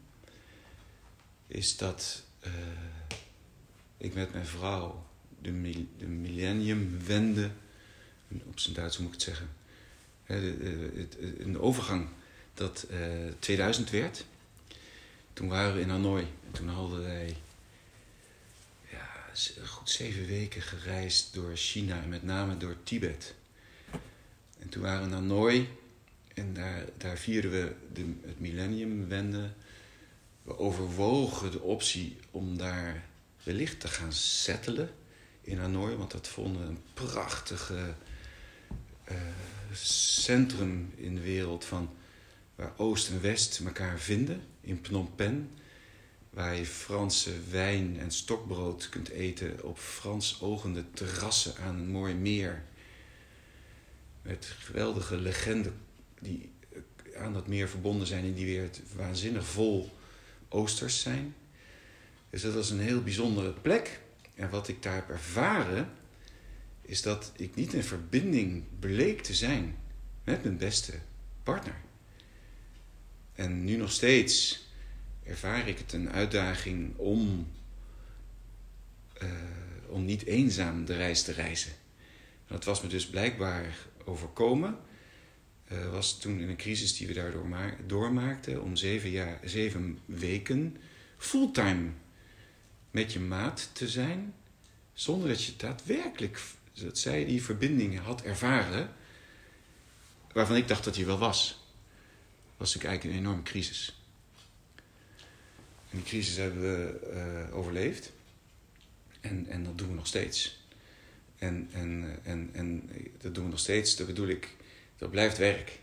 is dat uh, ik met mijn vrouw de, de millenniumwende, op zijn Duits moet ik het zeggen, een overgang dat uh, eh, 2000 werd. Toen waren we in Hanoi. En toen hadden wij ja, goed zeven weken gereisd door China en met name door Tibet. En toen waren we in Hanoi en daar, daar vierden we de, het millenniumwende. We overwogen de optie om daar wellicht te gaan settelen in Hanoi, want dat vonden we een prachtige uh, centrum in de wereld van waar Oost en West elkaar vinden in Phnom Penh. Waar je Franse wijn en stokbrood kunt eten op Frans ogende terrassen aan een mooi meer. Met geweldige legenden die aan dat meer verbonden zijn en die weer waanzinnig vol oosters zijn. Dus dat was een heel bijzondere plek. En wat ik daar heb ervaren, is dat ik niet in verbinding bleek te zijn met mijn beste partner. En nu nog steeds ervaar ik het een uitdaging om, uh, om niet eenzaam de reis te reizen. En dat was me dus blijkbaar overkomen. Uh, was toen in een crisis die we daardoor doormaakten om zeven, jaar, zeven weken fulltime met je maat te zijn, zonder dat je daadwerkelijk, dat zij die verbinding had ervaren, waarvan ik dacht dat hij wel was was natuurlijk eigenlijk een enorme crisis. En die crisis hebben we uh, overleefd. En, en dat doen we nog steeds. En, en, en, en dat doen we nog steeds, dat bedoel ik, dat blijft werk.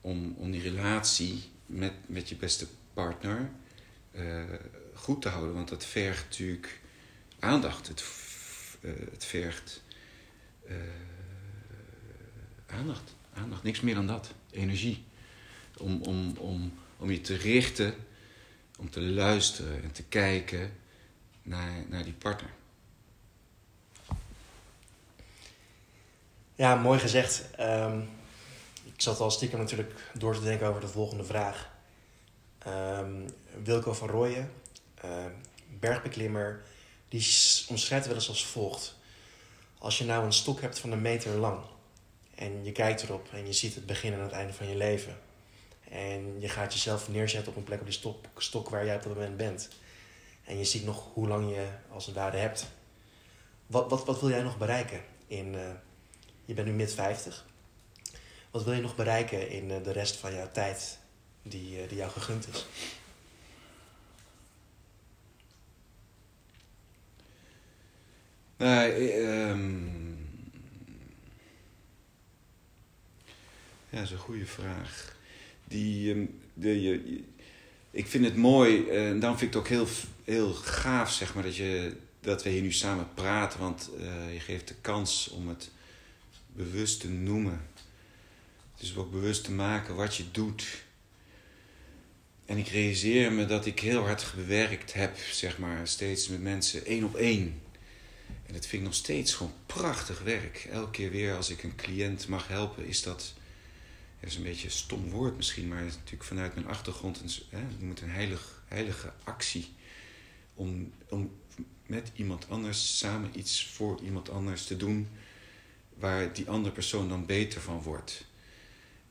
om, om die relatie met, met je beste partner uh, goed te houden. Want dat vergt natuurlijk aandacht. Het, uh, het vergt aandacht. Aandacht, niks meer dan dat. Energie. Om, om, om, om je te richten, om te luisteren en te kijken naar, naar die partner. Ja, mooi gezegd. Um, ik zat al stiekem natuurlijk door te denken over de volgende vraag. Um, Wilco van Rooyen, uh, bergbeklimmer, die omschrijft wel eens als volgt. Als je nou een stok hebt van een meter lang en je kijkt erop en je ziet het begin en het einde van je leven. En je gaat jezelf neerzetten op een plek op die stok, stok waar jij op dat moment bent. En je ziet nog hoe lang je als het ware hebt. Wat, wat, wat wil jij nog bereiken? In, uh, je bent nu mid 50. Wat wil je nog bereiken in uh, de rest van jouw tijd die, uh, die jou gegund is? Nee, um... ja, dat is een goede vraag. Die, de, je, ik vind het mooi en daarom vind ik het ook heel, heel gaaf zeg maar, dat, je, dat we hier nu samen praten. Want uh, je geeft de kans om het bewust te noemen. Dus ook bewust te maken wat je doet. En ik realiseer me dat ik heel hard gewerkt heb, zeg maar, steeds met mensen één op één. En dat vind ik nog steeds gewoon prachtig werk. Elke keer weer als ik een cliënt mag helpen, is dat. Dat is een beetje een stom woord misschien, maar het is natuurlijk vanuit mijn achtergrond een, hè, het een heilig, heilige actie. Om, om met iemand anders samen iets voor iemand anders te doen waar die andere persoon dan beter van wordt.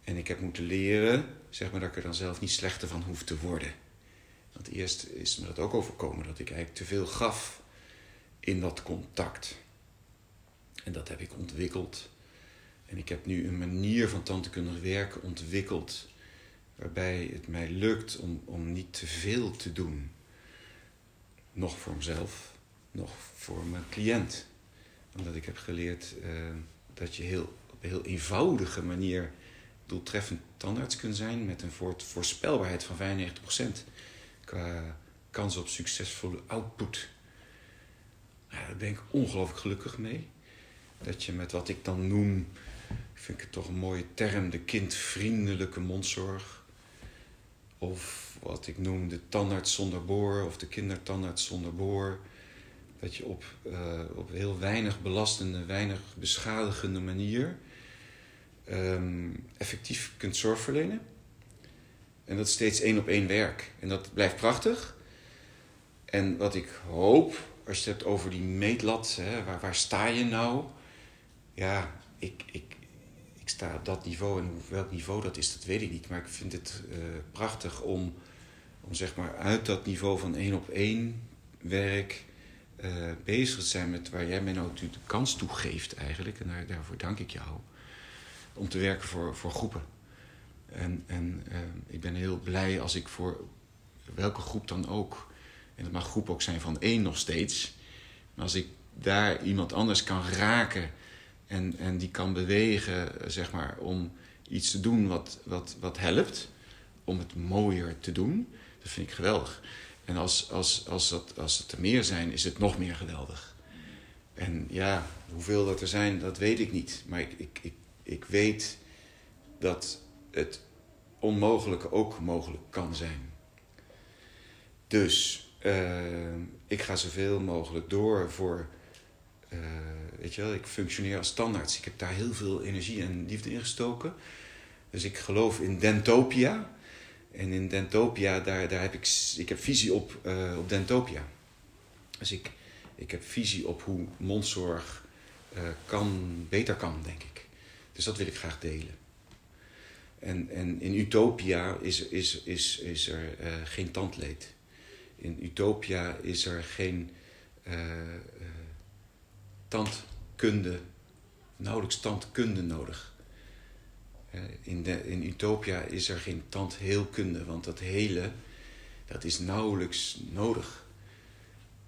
En ik heb moeten leren, zeg maar, dat ik er dan zelf niet slechter van hoef te worden. Want eerst is me dat ook overkomen, dat ik eigenlijk te veel gaf in dat contact. En dat heb ik ontwikkeld. En ik heb nu een manier van tandheelkundig werken ontwikkeld. Waarbij het mij lukt om, om niet te veel te doen. Nog voor mezelf, nog voor mijn cliënt. Omdat ik heb geleerd uh, dat je heel, op een heel eenvoudige manier doeltreffend tandarts kunt zijn. Met een voorspelbaarheid van 95% qua kans op succesvolle output. Nou, daar ben ik ongelooflijk gelukkig mee. Dat je met wat ik dan noem, vind ik het toch een mooie term, de kindvriendelijke mondzorg. Of wat ik noem de tandarts zonder boor of de kindertandarts zonder boor. Dat je op, uh, op heel weinig belastende, weinig beschadigende manier um, effectief kunt zorg verlenen. En dat is steeds één op één werk. En dat blijft prachtig. En wat ik hoop, als je het hebt over die meetlat, hè, waar, waar sta je nou? Ja, ik, ik sta op dat niveau en welk niveau dat is, dat weet ik niet. Maar ik vind het uh, prachtig om, om zeg maar uit dat niveau van één op één werk uh, bezig te zijn met waar jij mij nou de kans toe geeft eigenlijk. En daar, daarvoor dank ik jou. Om te werken voor, voor groepen. En, en uh, ik ben heel blij als ik voor welke groep dan ook en het mag groep ook zijn van één nog steeds. Maar als ik daar iemand anders kan raken en, en die kan bewegen, zeg maar, om iets te doen wat, wat, wat helpt, om het mooier te doen, dat vind ik geweldig. En als, als, als, dat, als het er meer zijn, is het nog meer geweldig. En ja, hoeveel dat er zijn, dat weet ik niet. Maar ik, ik, ik, ik weet dat het onmogelijke ook mogelijk kan zijn. Dus uh, ik ga zoveel mogelijk door voor. Uh, weet je wel, ik functioneer als standaard. Ik heb daar heel veel energie en liefde in gestoken. Dus ik geloof in Dentopia. En in Dentopia, daar, daar heb ik, ik heb visie op, uh, op Dentopia. Dus ik, ik heb visie op hoe mondzorg kan, beter kan, denk ik. Dus dat wil ik graag delen. En, en in Utopia is, is, is, is er geen tandleed in Utopia is er geen tandkunde, nauwelijks tandkunde nodig. Uh, in, de, in Utopia is er geen tandheelkunde, want dat hele, dat is nauwelijks nodig.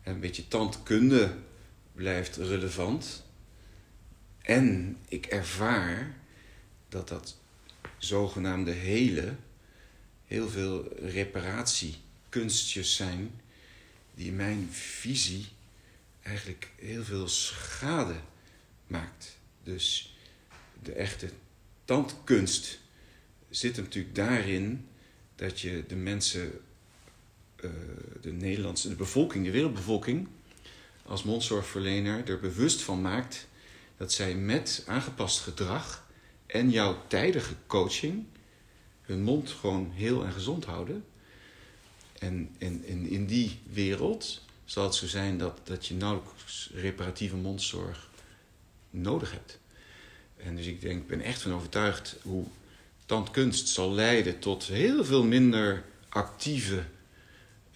Een beetje tandkunde blijft relevant. En ik ervaar dat dat zogenaamde hele heel veel reparatiekunstjes zijn die mijn visie eigenlijk heel veel schade maakt. Dus de echte tandkunst zit natuurlijk daarin dat je de mensen, uh, de Nederlandse, de bevolking, de wereldbevolking, als mondzorgverlener er bewust van maakt dat zij met aangepast gedrag en jouw tijdige coaching hun mond gewoon heel en gezond houden. En, en, en in die wereld zal het zo zijn dat, dat je nauwelijks reparatieve mondzorg nodig hebt. En dus ik denk, ben echt van overtuigd hoe tandkunst zal leiden tot heel veel minder actieve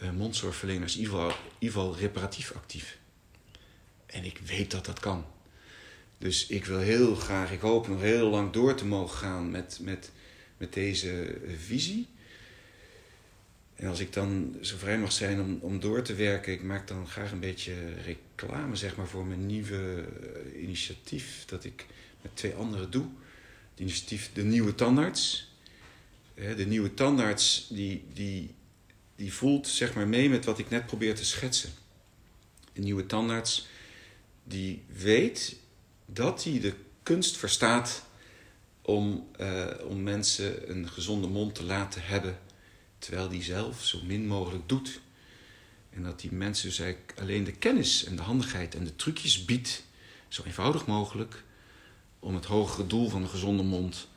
uh, mondzorgverleners, in ieder geval reparatief actief. En ik weet dat dat kan. Dus ik wil heel graag, ik hoop nog heel lang door te mogen gaan met, met, met deze visie. En als ik dan zo vrij mag zijn om, om door te werken, ik maak dan graag een beetje reclame zeg maar, voor mijn nieuwe eh, initiatief dat ik met twee anderen doe. Het initiatief De Nieuwe Tandarts. De Nieuwe Tandarts die, die, die voelt zeg maar, mee met wat ik net probeer te schetsen. De Nieuwe Tandarts die weet dat hij de kunst verstaat om, uh, om mensen een gezonde mond te laten hebben, terwijl die zelf zo min mogelijk doet. En dat die mensen dus eigenlijk alleen de kennis en de handigheid en de trucjes biedt, zo eenvoudig mogelijk, om het hogere doel van een gezonde mond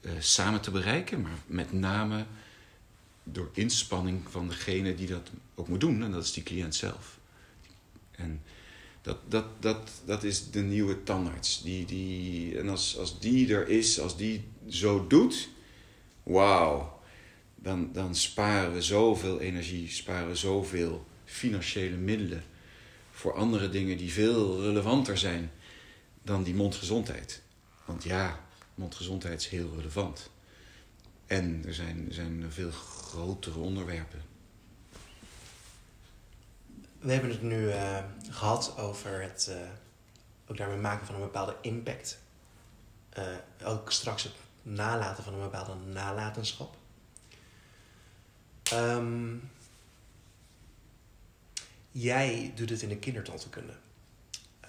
uh, samen te bereiken, maar met name door inspanning van degene die dat ook moet doen, en dat is die cliënt zelf. En dat, dat, dat, dat is de nieuwe tandarts. Die, die, en als, als die er is, als die zo doet, wauw, dan, dan sparen we zoveel energie, sparen we zoveel financiële middelen voor andere dingen die veel relevanter zijn dan die mondgezondheid. Want ja, mondgezondheid is heel relevant. En er zijn, zijn veel grotere onderwerpen we hebben het nu uh, gehad over het uh, ook daarmee maken van een bepaalde impact. Uh, ook straks het nalaten van een bepaalde nalatenschap. Um, jij doet het in de kindertandheelkunde.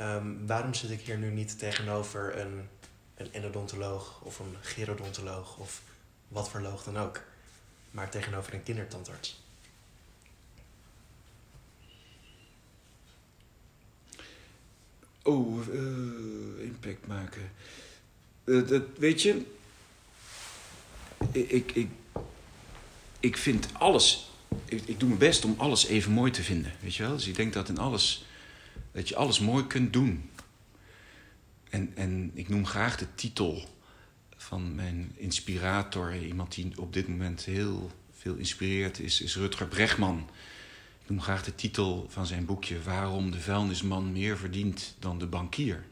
Um, waarom zit ik hier nu niet tegenover een, een endodontoloog of een gerodontoloog of wat voor loog dan ook, maar tegenover een kindertandarts? Oh, uh, impact maken. Uh, dat, weet je, ik, ik, ik vind alles. Ik, ik, doe mijn best om alles even mooi te vinden. Weet je wel? Dus ik denk dat in alles. dat je alles mooi kunt doen. En, en ik noem graag de titel van mijn inspirator. Iemand die op dit moment heel veel inspireert, is, is Rutger Bregman noem graag de titel van zijn boekje: Waarom de vuilnisman meer verdient dan de bankier.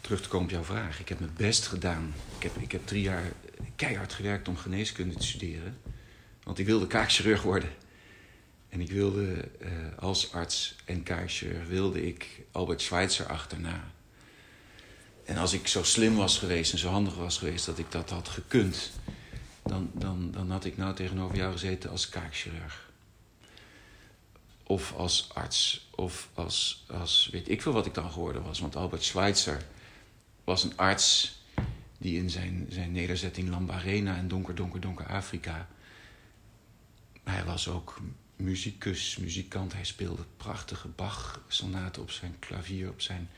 Terug te komen op jouw vraag. Ik heb mijn best gedaan. Ik heb, ik heb drie jaar keihard gewerkt om geneeskunde te studeren. Want ik wilde kaakchirurg worden. En ik wilde uh, als arts en kaakchirurg wilde ik Albert Schweitzer achterna. En als ik zo slim was geweest en zo handig was geweest dat ik dat had gekund, dan, dan, dan had ik nou tegenover jou gezeten als kaakchirurg. Of als arts. Of als, als weet ik veel wat ik dan geworden was. Want Albert Schweitzer was een arts die in zijn, zijn nederzetting Lambarena en donker, donker, donker Afrika. Hij was ook muzikus, muzikant. Hij speelde prachtige Bach-sonaten op zijn klavier, op zijn.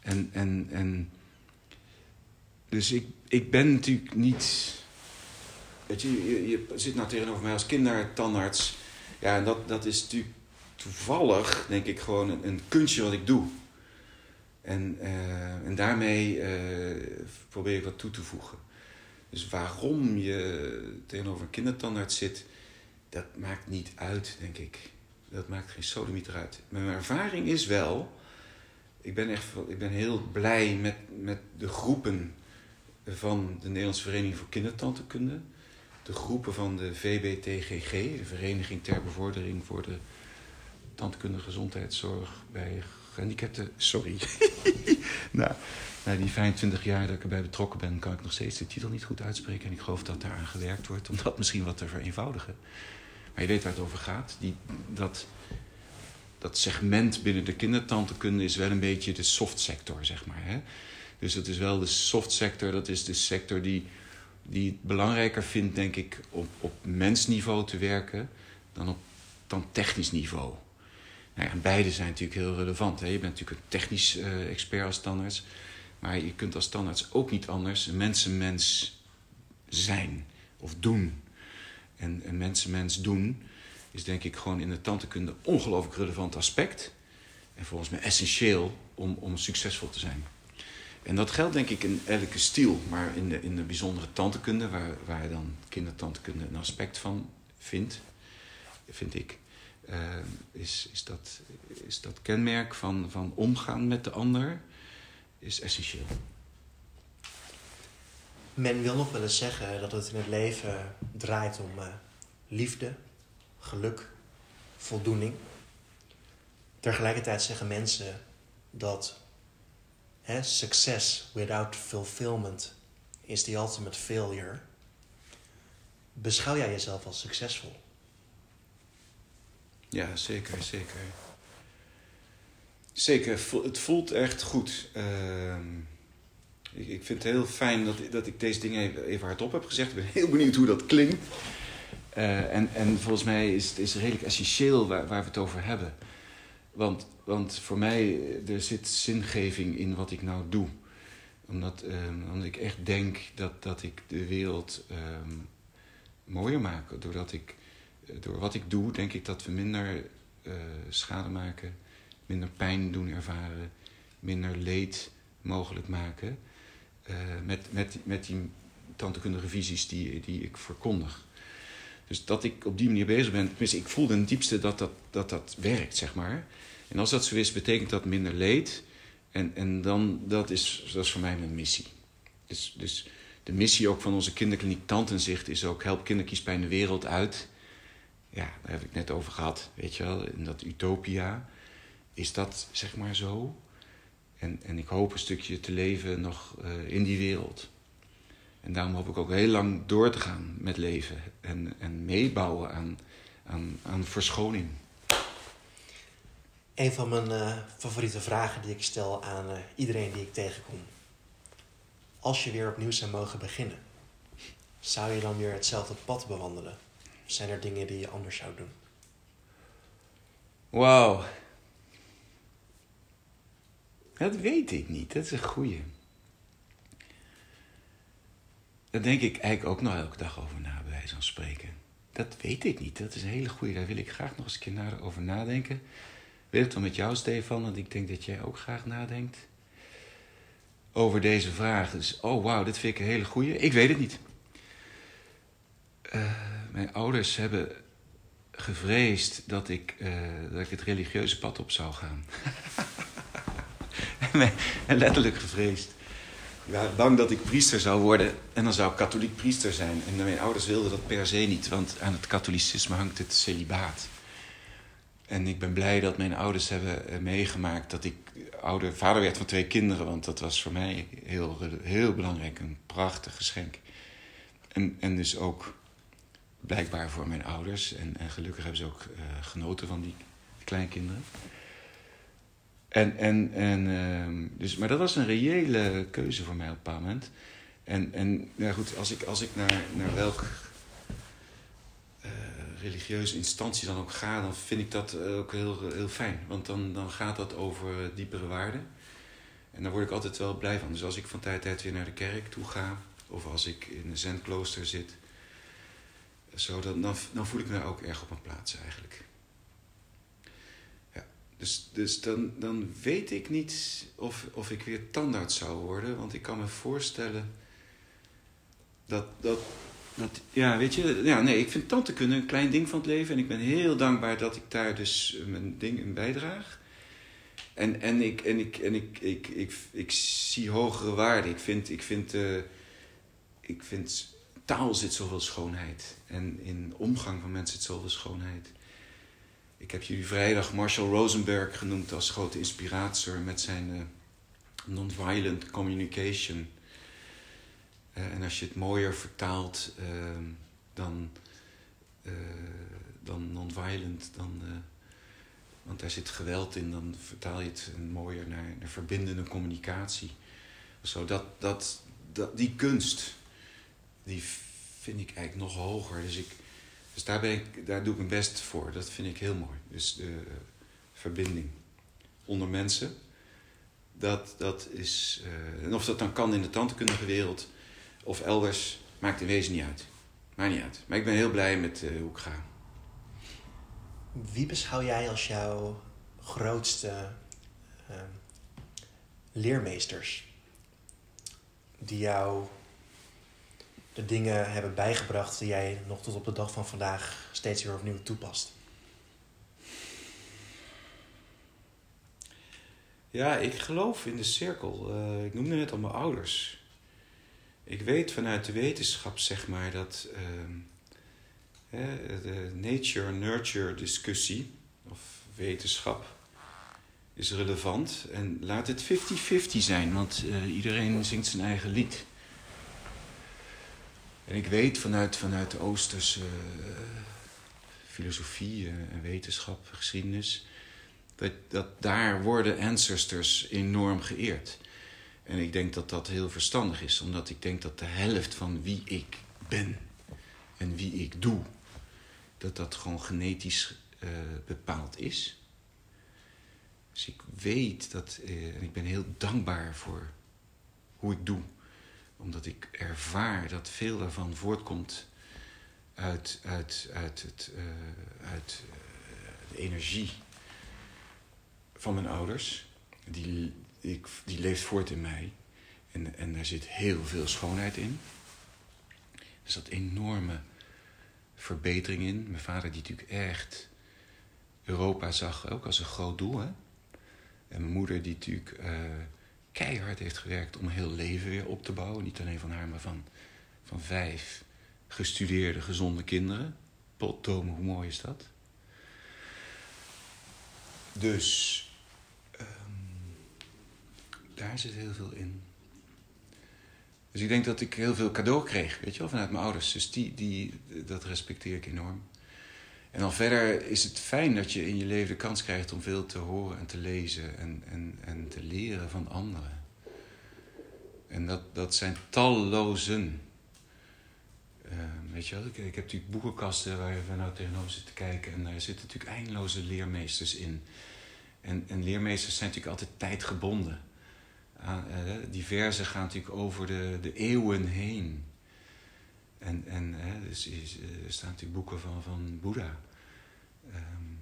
En, en, en dus ik, ik ben natuurlijk niet Weet je, je, zit nou tegenover mij als kindertandarts. Ja, en dat, dat is natuurlijk toevallig, denk ik, gewoon een kunstje wat ik doe. En, uh, en daarmee uh, probeer ik wat toe te voegen. Dus waarom je tegenover een kindertandarts zit, dat maakt niet uit, denk ik. Dat maakt geen sodemieter uit. Mijn ervaring is wel, ik ben echt ik ben heel blij met, met de groepen van de Nederlandse Vereniging voor Kindertandheelkunde de groepen van de VBTGG, de Vereniging ter Bevordering voor de Tandkundige Gezondheidszorg bij gehandicapten. Sorry. nou, na die 25 jaar dat ik erbij betrokken ben, kan ik nog steeds de titel niet goed uitspreken. En ik geloof dat daar aan gewerkt wordt om dat misschien wat te vereenvoudigen. Maar je weet waar het over gaat. Die, dat, dat segment binnen de kindertantekunde is wel een beetje de soft sector, zeg maar. Hè? Dus dat is wel de soft sector, dat is de sector die, die het belangrijker vindt, denk ik, op, op mensniveau te werken dan op dan technisch niveau. Nou beide zijn natuurlijk heel relevant. Hè? Je bent natuurlijk een technisch uh, expert als tandarts. Maar je kunt als tandarts ook niet anders een mensenmens zijn of doen. En een mensenmens doen is denk ik gewoon in de tandheelkunde een ongelooflijk relevant aspect. En volgens mij essentieel om, om succesvol te zijn. En dat geldt denk ik in elke stiel, maar in de, in de bijzondere tandheelkunde, waar, waar je dan kindertandheelkunde een aspect van vindt, vind ik, uh, is, is, dat, is dat kenmerk van, van omgaan met de ander is essentieel. Men wil nog wel eens zeggen dat het in het leven draait om uh, liefde, geluk, voldoening. Tegelijkertijd zeggen mensen dat hè, success without fulfillment is the ultimate failure. Beschouw jij jezelf als succesvol? Ja, zeker, zeker. Zeker, het voelt echt goed. Uh, ik, ik vind het heel fijn dat, dat ik deze dingen even, hardop heb gezegd. Ik ben heel benieuwd hoe dat klinkt. Uh, en, en volgens mij is het is redelijk essentieel waar, waar we het over hebben. Want, want voor mij er zit zingeving in wat ik nou doe. Omdat, um, omdat ik echt denk dat, dat ik de wereld um, mooier maak. Doordat ik, door wat ik doe, denk ik dat we minder uh, schade maken minder pijn doen ervaren, minder leed mogelijk maken. Uh, met, met, met die tandheelkundige visies die, die ik verkondig. Dus dat ik op die manier bezig ben, tenminste, ik voel ten diepste dat dat, dat dat werkt, zeg maar. En als dat zo is, betekent dat minder leed. En, en dan, dat is, dat is voor mij mijn missie. Dus, dus de missie ook van onze kinderkliniek Tantenzicht is ook help kinderkiespijn de wereld uit. Ja, daar heb ik net over gehad, weet je wel, in dat utopia is dat zeg maar zo. En, en ik hoop een stukje te leven nog uh, in die wereld. En daarom hoop ik ook heel lang door te gaan met leven en, en meebouwen aan, aan, aan verschoning. Een van mijn uh, favoriete vragen die ik stel aan uh, iedereen die ik tegenkom. Als je weer opnieuw zou mogen beginnen, zou je dan weer hetzelfde pad bewandelen? Zijn er dingen die je anders zou doen? Wauw, dat weet ik niet. Dat is een goeie. Daar denk ik eigenlijk ook nog elke dag over na, bij wijze spreken. Dat weet ik niet. Dat is een hele goeie. Daar wil ik graag nog eens een keer over nadenken. Ik het wel met jou, Stefan, want ik denk dat jij ook graag nadenkt over deze vraag. Dus, oh wauw, dit vind ik een hele goeie. Ik weet het niet. Uh, mijn ouders hebben gevreesd dat ik, uh, dat ik het religieuze pad op zou gaan. letterlijk gevreesd. Ik was bang dat ik priester zou worden en dan zou ik katholiek priester zijn. En mijn ouders wilden dat per se niet, want aan het katholicisme hangt het celibaat. En ik ben blij dat mijn ouders hebben eh, meegemaakt dat ik ouder, vader werd van twee kinderen. Want dat was voor mij heel, heel belangrijk, een prachtig geschenk. En, en dus ook blijkbaar voor mijn ouders. En, en gelukkig hebben ze ook uh, genoten van die kleinkinderen. En, en, en, uh, dus, maar dat was een reële keuze voor mij op een bepaald moment. En, en ja goed, als ik, als ik naar, naar welk uh, religieuze instantie dan ook ga, dan vind ik dat ook heel, heel fijn. Want dan, dan gaat dat over diepere waarden. En daar word ik altijd wel blij van. Dus als ik van tijd tot tijd weer naar de kerk toe ga, of als ik in een zenklooster zit, zo, dan, dan, voel ik me ook erg op mijn plaats eigenlijk. Dus, dus dan, dan weet ik niet of, of ik weer tandarts zou worden. Want ik kan me voorstellen dat, dat, ja, weet je, ja, nee, ik vind tandheelkunde een klein ding van het leven. En ik ben heel dankbaar dat ik daar dus mijn ding in bijdraag. En, en, ik, en, ik, en ik, ik, ik, ik, zie hogere waarden. Ik vind, ik, vind, uh, ik vind taal zit zoveel schoonheid. En in omgang van mensen zit zoveel schoonheid. Ik heb jullie vrijdag Marshall Rosenberg genoemd als grote inspirator met zijn uh, nonviolent communication. Uh, en als je het mooier vertaalt ehm, dan, uh, dan nonviolent, dan, want daar zit geweld in, dan vertaal je het mooier naar, naar verbindende communicatie. Zo, dat, dat, dat, die kunst, die vind ik eigenlijk nog hoger. Dus, ik, dus daar, ben ik, daar doe ik mijn best voor. Dat vind ik heel mooi. Dus de verbinding onder mensen. Dat, dat is. Uh, en of dat dan kan in de tandheelkundige wereld of elders, maakt in wezen niet uit. Maakt niet uit. Maar ik ben heel blij met uh, hoe ik ga. Wie beschouw jij als jouw grootste uh, leermeesters? Die jou dingen hebben bijgebracht die jij nog tot op de dag van vandaag steeds weer opnieuw toepast? Ja, ik geloof in de cirkel. Uh, ik noemde net al mijn ouders. Ik weet vanuit de wetenschap, zeg maar, dat uh, de nature-nurture discussie, of wetenschap, is relevant. En laat het 50-50 zijn, want uh, iedereen zingt zijn eigen lied. En ik weet vanuit, vanuit de Oosterse uh, filosofie en wetenschap, geschiedenis, dat, dat daar worden ancestors enorm geëerd. En ik denk dat dat heel verstandig is, omdat ik denk dat de helft van wie ik ben en wie ik doe, dat dat gewoon genetisch uh, bepaald is. Dus ik weet dat, en ik ben heel dankbaar voor hoe ik doe omdat ik ervaar dat veel daarvan voortkomt uit, uit, uit, het, uh, uit uh, de energie van mijn ouders. Die, ik, die leeft voort in mij. En, en daar zit heel veel schoonheid in. Er zat enorme verbetering in. Mijn vader die natuurlijk echt Europa zag ook als een groot doel. Hè? En mijn moeder die natuurlijk... Uh, keihard heeft gewerkt om heel leven weer op te bouwen. Niet alleen van haar, maar van, van vijf gestudeerde, gezonde kinderen. Potdomen, hoe mooi is dat? Dus um, daar zit heel veel in. Dus ik denk dat ik heel veel cadeau kreeg, weet je wel, vanuit mijn ouders. Dus die, die, dat respecteer ik enorm. En dan verder is het fijn dat je in je leven de kans krijgt om veel te horen en te lezen en, en, en te leren van anderen. En dat, dat zijn tallozen. Uh, weet je wel, ik, heb natuurlijk boekenkasten waar we nou tegenover zitten kijken. En daar zitten natuurlijk eindeloze leermeesters in. En, en leermeesters zijn natuurlijk altijd tijdgebonden. Uh, die verzen gaan natuurlijk over de, de eeuwen heen. En, en hè, dus, is, er staan natuurlijk boeken van, van Boeddha. Um,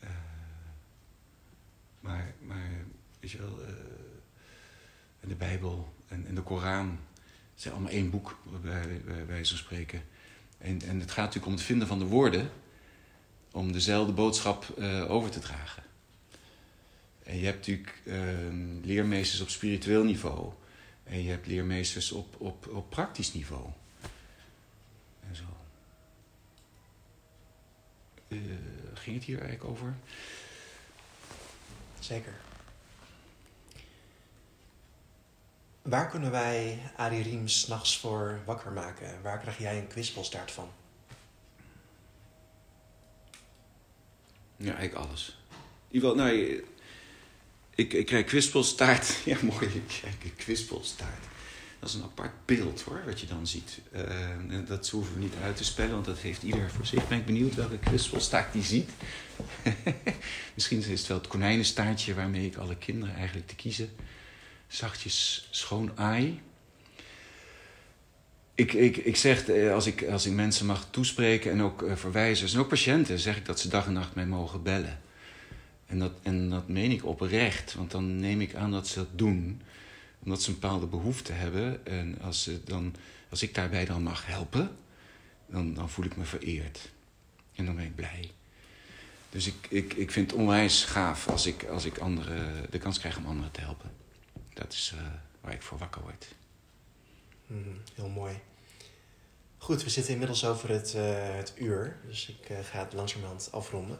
uh, maar, maar, weet je wel, uh, de Bijbel en, en de Koran zijn allemaal één boek, bij, bij wijze van spreken. En, en het gaat natuurlijk om het vinden van de woorden om dezelfde boodschap over te dragen. En je hebt natuurlijk leermeesters op spiritueel niveau. En je hebt leermeesters op, op, op praktisch niveau. En zo. Uh, ging het hier eigenlijk over? Zeker. Waar kunnen wij Arie Riem s'nachts voor wakker maken? Waar krijg jij een kwispelstaart van? Ja, eigenlijk alles. In ieder geval, nou, ik, ik krijg kwispelstaart. Ja, mooi. Ik krijg kwispelstaart. Dat is een apart beeld hoor, wat je dan ziet. Uh, dat hoeven we niet uit te spellen, want dat heeft ieder voor zich. Ben ik benieuwd welke kwispelstaart die ziet. Misschien is het wel het konijnenstaartje waarmee ik alle kinderen eigenlijk te kiezen. Zachtjes schoon aai. Ik, ik, ik zeg, eh, als ik, als ik mensen mag toespreken en ook uh, verwijzers en ook patiënten, zeg ik dat ze dag en nacht mij mogen bellen. En dat, en dat meen ik oprecht, want dan neem ik aan dat ze dat doen omdat ze een bepaalde behoefte hebben. En als, ze dan, als ik daarbij dan mag helpen, dan, dan voel ik me vereerd. En dan ben ik blij. Dus ik, ik, ik vind het onwijs gaaf als ik, als ik anderen, de kans krijg om anderen te helpen. Dat is uh, waar ik voor wakker word. Mm, heel mooi. Goed, we zitten inmiddels over het, uh, het uur, dus ik uh, ga het langzamerhand afronden.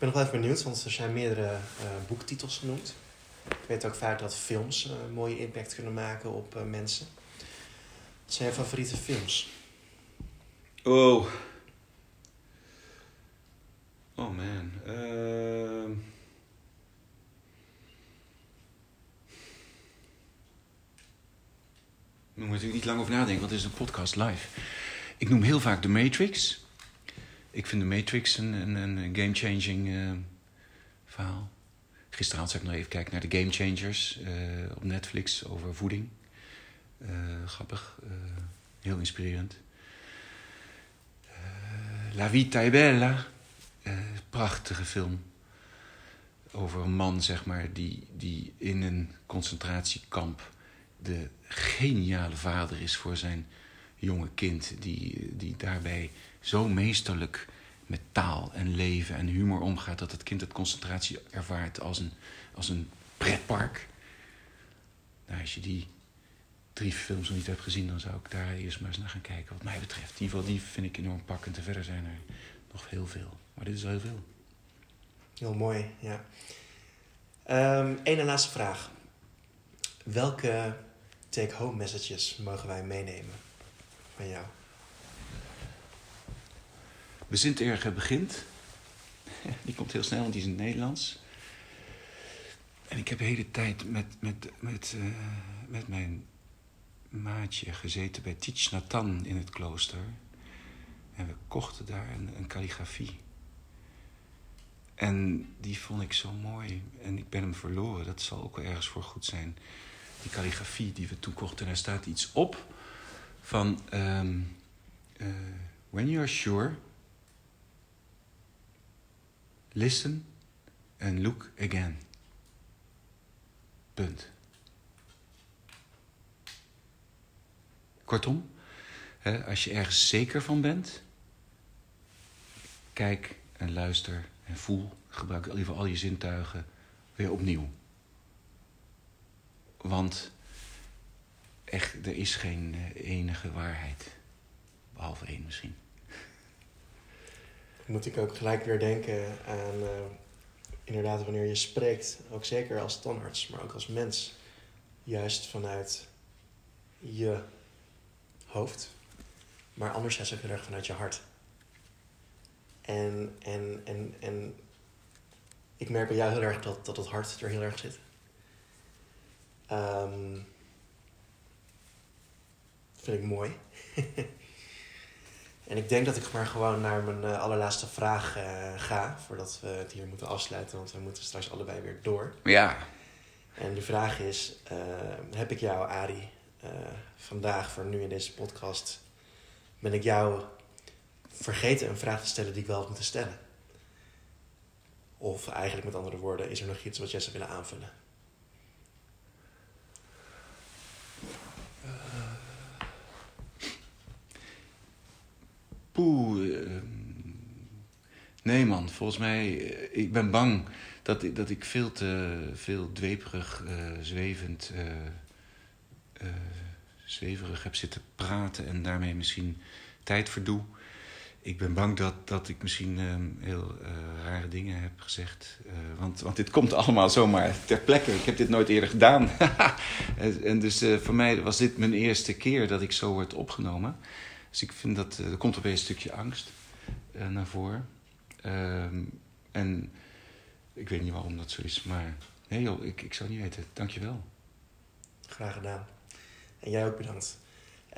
Ben nog wel even benieuwd, want er zijn meerdere uh, boektitels genoemd. Ik weet ook vaak dat films een mooie impact kunnen maken op mensen. Wat zijn je favoriete films? Oh. Oh man. Uh... Daar moet ik niet lang over nadenken, want het is een podcast live. Ik noem heel vaak The Matrix. Ik vind The Matrix een, een, een game-changing uh, verhaal. Gisteravond zag ik nog even kijken naar de Game Changers uh, op Netflix over voeding. Uh, grappig, heel inspirerend. La Vita è Bella, prachtige film. Over een man, zeg maar, die, die in een concentratiekamp de geniale vader is voor zijn jonge kind. Die, die daarbij zo meesterlijk met taal en leven en humor omgaat dat het kind het concentratie ervaart als een, als een pretpark. Nou, als je die drie films nog niet hebt gezien, dan zou ik daar eerst maar eens naar gaan kijken. Wat mij betreft. In ieder geval, die vind ik enorm pakkend. En verder zijn er nog heel veel. Maar dit is al heel veel. Heel mooi, ja. Um, Eén en laatste vraag. Welke take-home messages mogen wij meenemen van jou? Bezinterger begint. Die komt heel snel, want die is in het Nederlands. En ik heb de hele tijd met, met, met, uh, met mijn maatje gezeten bij Tich Nathan in het klooster. En we kochten daar een, een kalligrafie. En die vond ik zo mooi. En ik ben hem verloren. Dat zal ook wel ergens voor goed zijn die kalligrafie die we toen kochten. Daar staat iets op van... Um, uh, when you are sure, listen and look again. Punt. Kortom, als je ergens zeker van bent, kijk en luister en voel. Gebruik liever al je zintuigen weer opnieuw. Want echt, er is geen uh, enige waarheid. Behalve één misschien. Moet ik ook gelijk weer denken aan, uh, inderdaad, wanneer je spreekt, ook zeker als tandarts, maar ook als mens, juist vanuit je hoofd, maar anderzijds ook heel erg vanuit je hart. En, en, en, en ik merk bij jou heel erg dat, dat het hart er heel erg zit. Um, vind ik mooi. en ik denk dat ik maar gewoon naar mijn uh, allerlaatste vraag uh, ga. Voordat we het hier moeten afsluiten. Want we moeten straks allebei weer door. Ja. En de vraag is: uh, heb ik jou, Ari, vandaag voor nu in deze podcast. Ben ik jou vergeten een vraag te stellen die ik wel had moeten stellen? Of eigenlijk met andere woorden, is er nog iets wat jij zou willen aanvullen? Ehm, nee, man. Volgens mij. Eh, ik ben bang dat, dat ik veel te veel dweperig, uh, zwevend. Zweverig heb zitten praten en daarmee misschien tijd verdoe. Ik ben bang dat, dat ik misschien uh, heel rare dingen heb gezegd. Want, want dit komt allemaal zomaar ter plekke. Ik heb dit nooit eerder gedaan. en dus voor mij was dit mijn eerste keer dat ik zo word opgenomen. Dus ik vind dat er komt opeens een stukje angst naar voren. Ehm, en ik weet niet waarom dat zo is, maar nee joh, ik, ik zou niet weten. Dankjewel. Graag gedaan. En jij ook bedankt.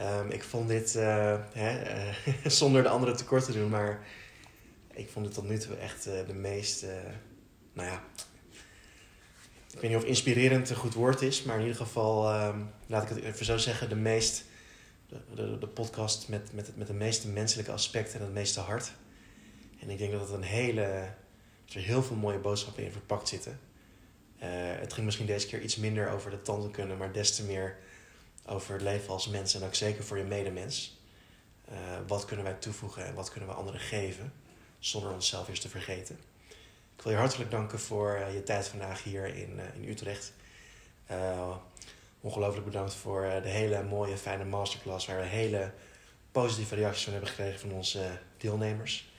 Um, ik vond dit, uh, hè, zonder de anderen tekort te doen, maar ik vond het tot nu toe echt de meest, nou ja, ik weet niet of inspirerend een goed woord is, maar in ieder geval, um, laat ik het even zo zeggen, de meest, de, de, podcast met, met, met de meeste menselijke aspecten en het meeste hart. En ik denk dat het een hele, er heel veel mooie boodschappen in verpakt zitten. het ging misschien deze keer iets minder over de tanden maar des te meer over het leven als mens en ook zeker voor je medemens. Uh, wat kunnen wij toevoegen en wat kunnen we anderen geven, zonder onszelf eerst te vergeten. Ik wil je hartelijk danken voor uh, je tijd vandaag hier in, in Utrecht. Ongelooflijk bedankt voor de hele mooie, fijne masterclass, waar we hele positieve reacties van hebben gekregen van onze deelnemers.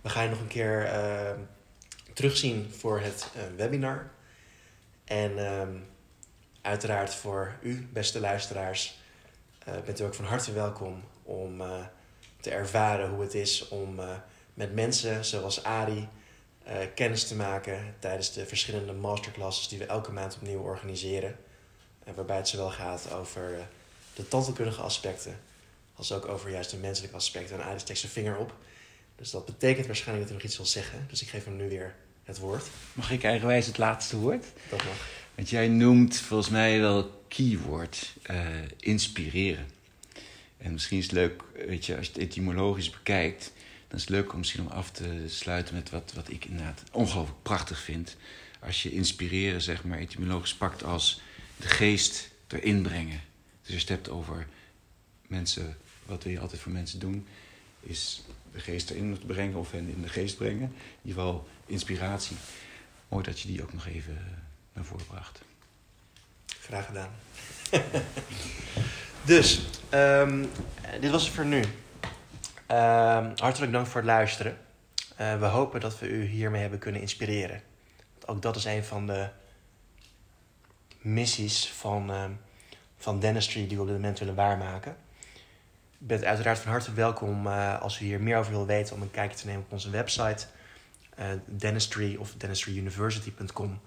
We gaan je nog een keer uh, terugzien voor het uh, webinar. En uh, uiteraard voor u, beste luisteraars, bent u ook van harte welkom om te ervaren hoe het is om met mensen zoals Ari kennis te maken tijdens de verschillende masterclasses die we elke maand opnieuw organiseren. Waarbij het zowel gaat over de tandheelkundige aspecten, als ook over juist de menselijke aspecten. En Ari steekt zijn vinger op. Dus dat betekent waarschijnlijk dat hij nog iets wil zeggen. Dus ik geef hem nu weer het woord. Mag ik eigenwijs het laatste woord? Dat mag. Want jij noemt volgens mij wel keyword uh, inspireren. En misschien is het leuk, weet je, als je het etymologisch bekijkt, dan is het leuk om misschien om af te sluiten met wat, wat ik inderdaad ongelooflijk prachtig vind. Als je inspireren, zeg maar, etymologisch pakt als de geest erin brengen. Dus je het over mensen, wat wil je altijd voor mensen doen, is de geest erin brengen of hen in de geest brengen. In ieder geval inspiratie. Mooi dat je die ook nog even naar voren bracht. Graag gedaan. dus, um, dit was het voor nu. Um, hartelijk dank voor het luisteren. Uh, we hopen dat we u hiermee hebben kunnen inspireren. Ook dat is een van de missies van, uh, van Dentistry die we op dit moment willen waarmaken bent uiteraard van harte welkom uh, als u hier meer over wil weten om een kijkje te nemen op onze website uh, dentistry of dentistryuniversity.com.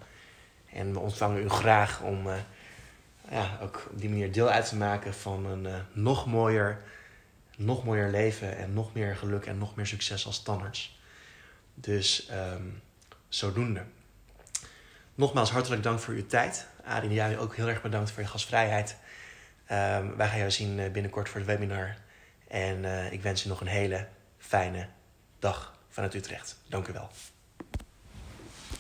En we ontvangen u graag om uh, ja, ook op die manier deel uit te maken van een nog mooier, nog mooier leven en nog meer geluk en nog meer succes als tandarts. Dus um, zodoende. Nogmaals hartelijk dank voor uw tijd. Arie, jij ook heel erg bedankt voor je gastvrijheid. Um, wij gaan jou zien binnenkort voor het webinar en uh, ik wens u nog een hele fijne dag vanuit Utrecht. Dank u wel.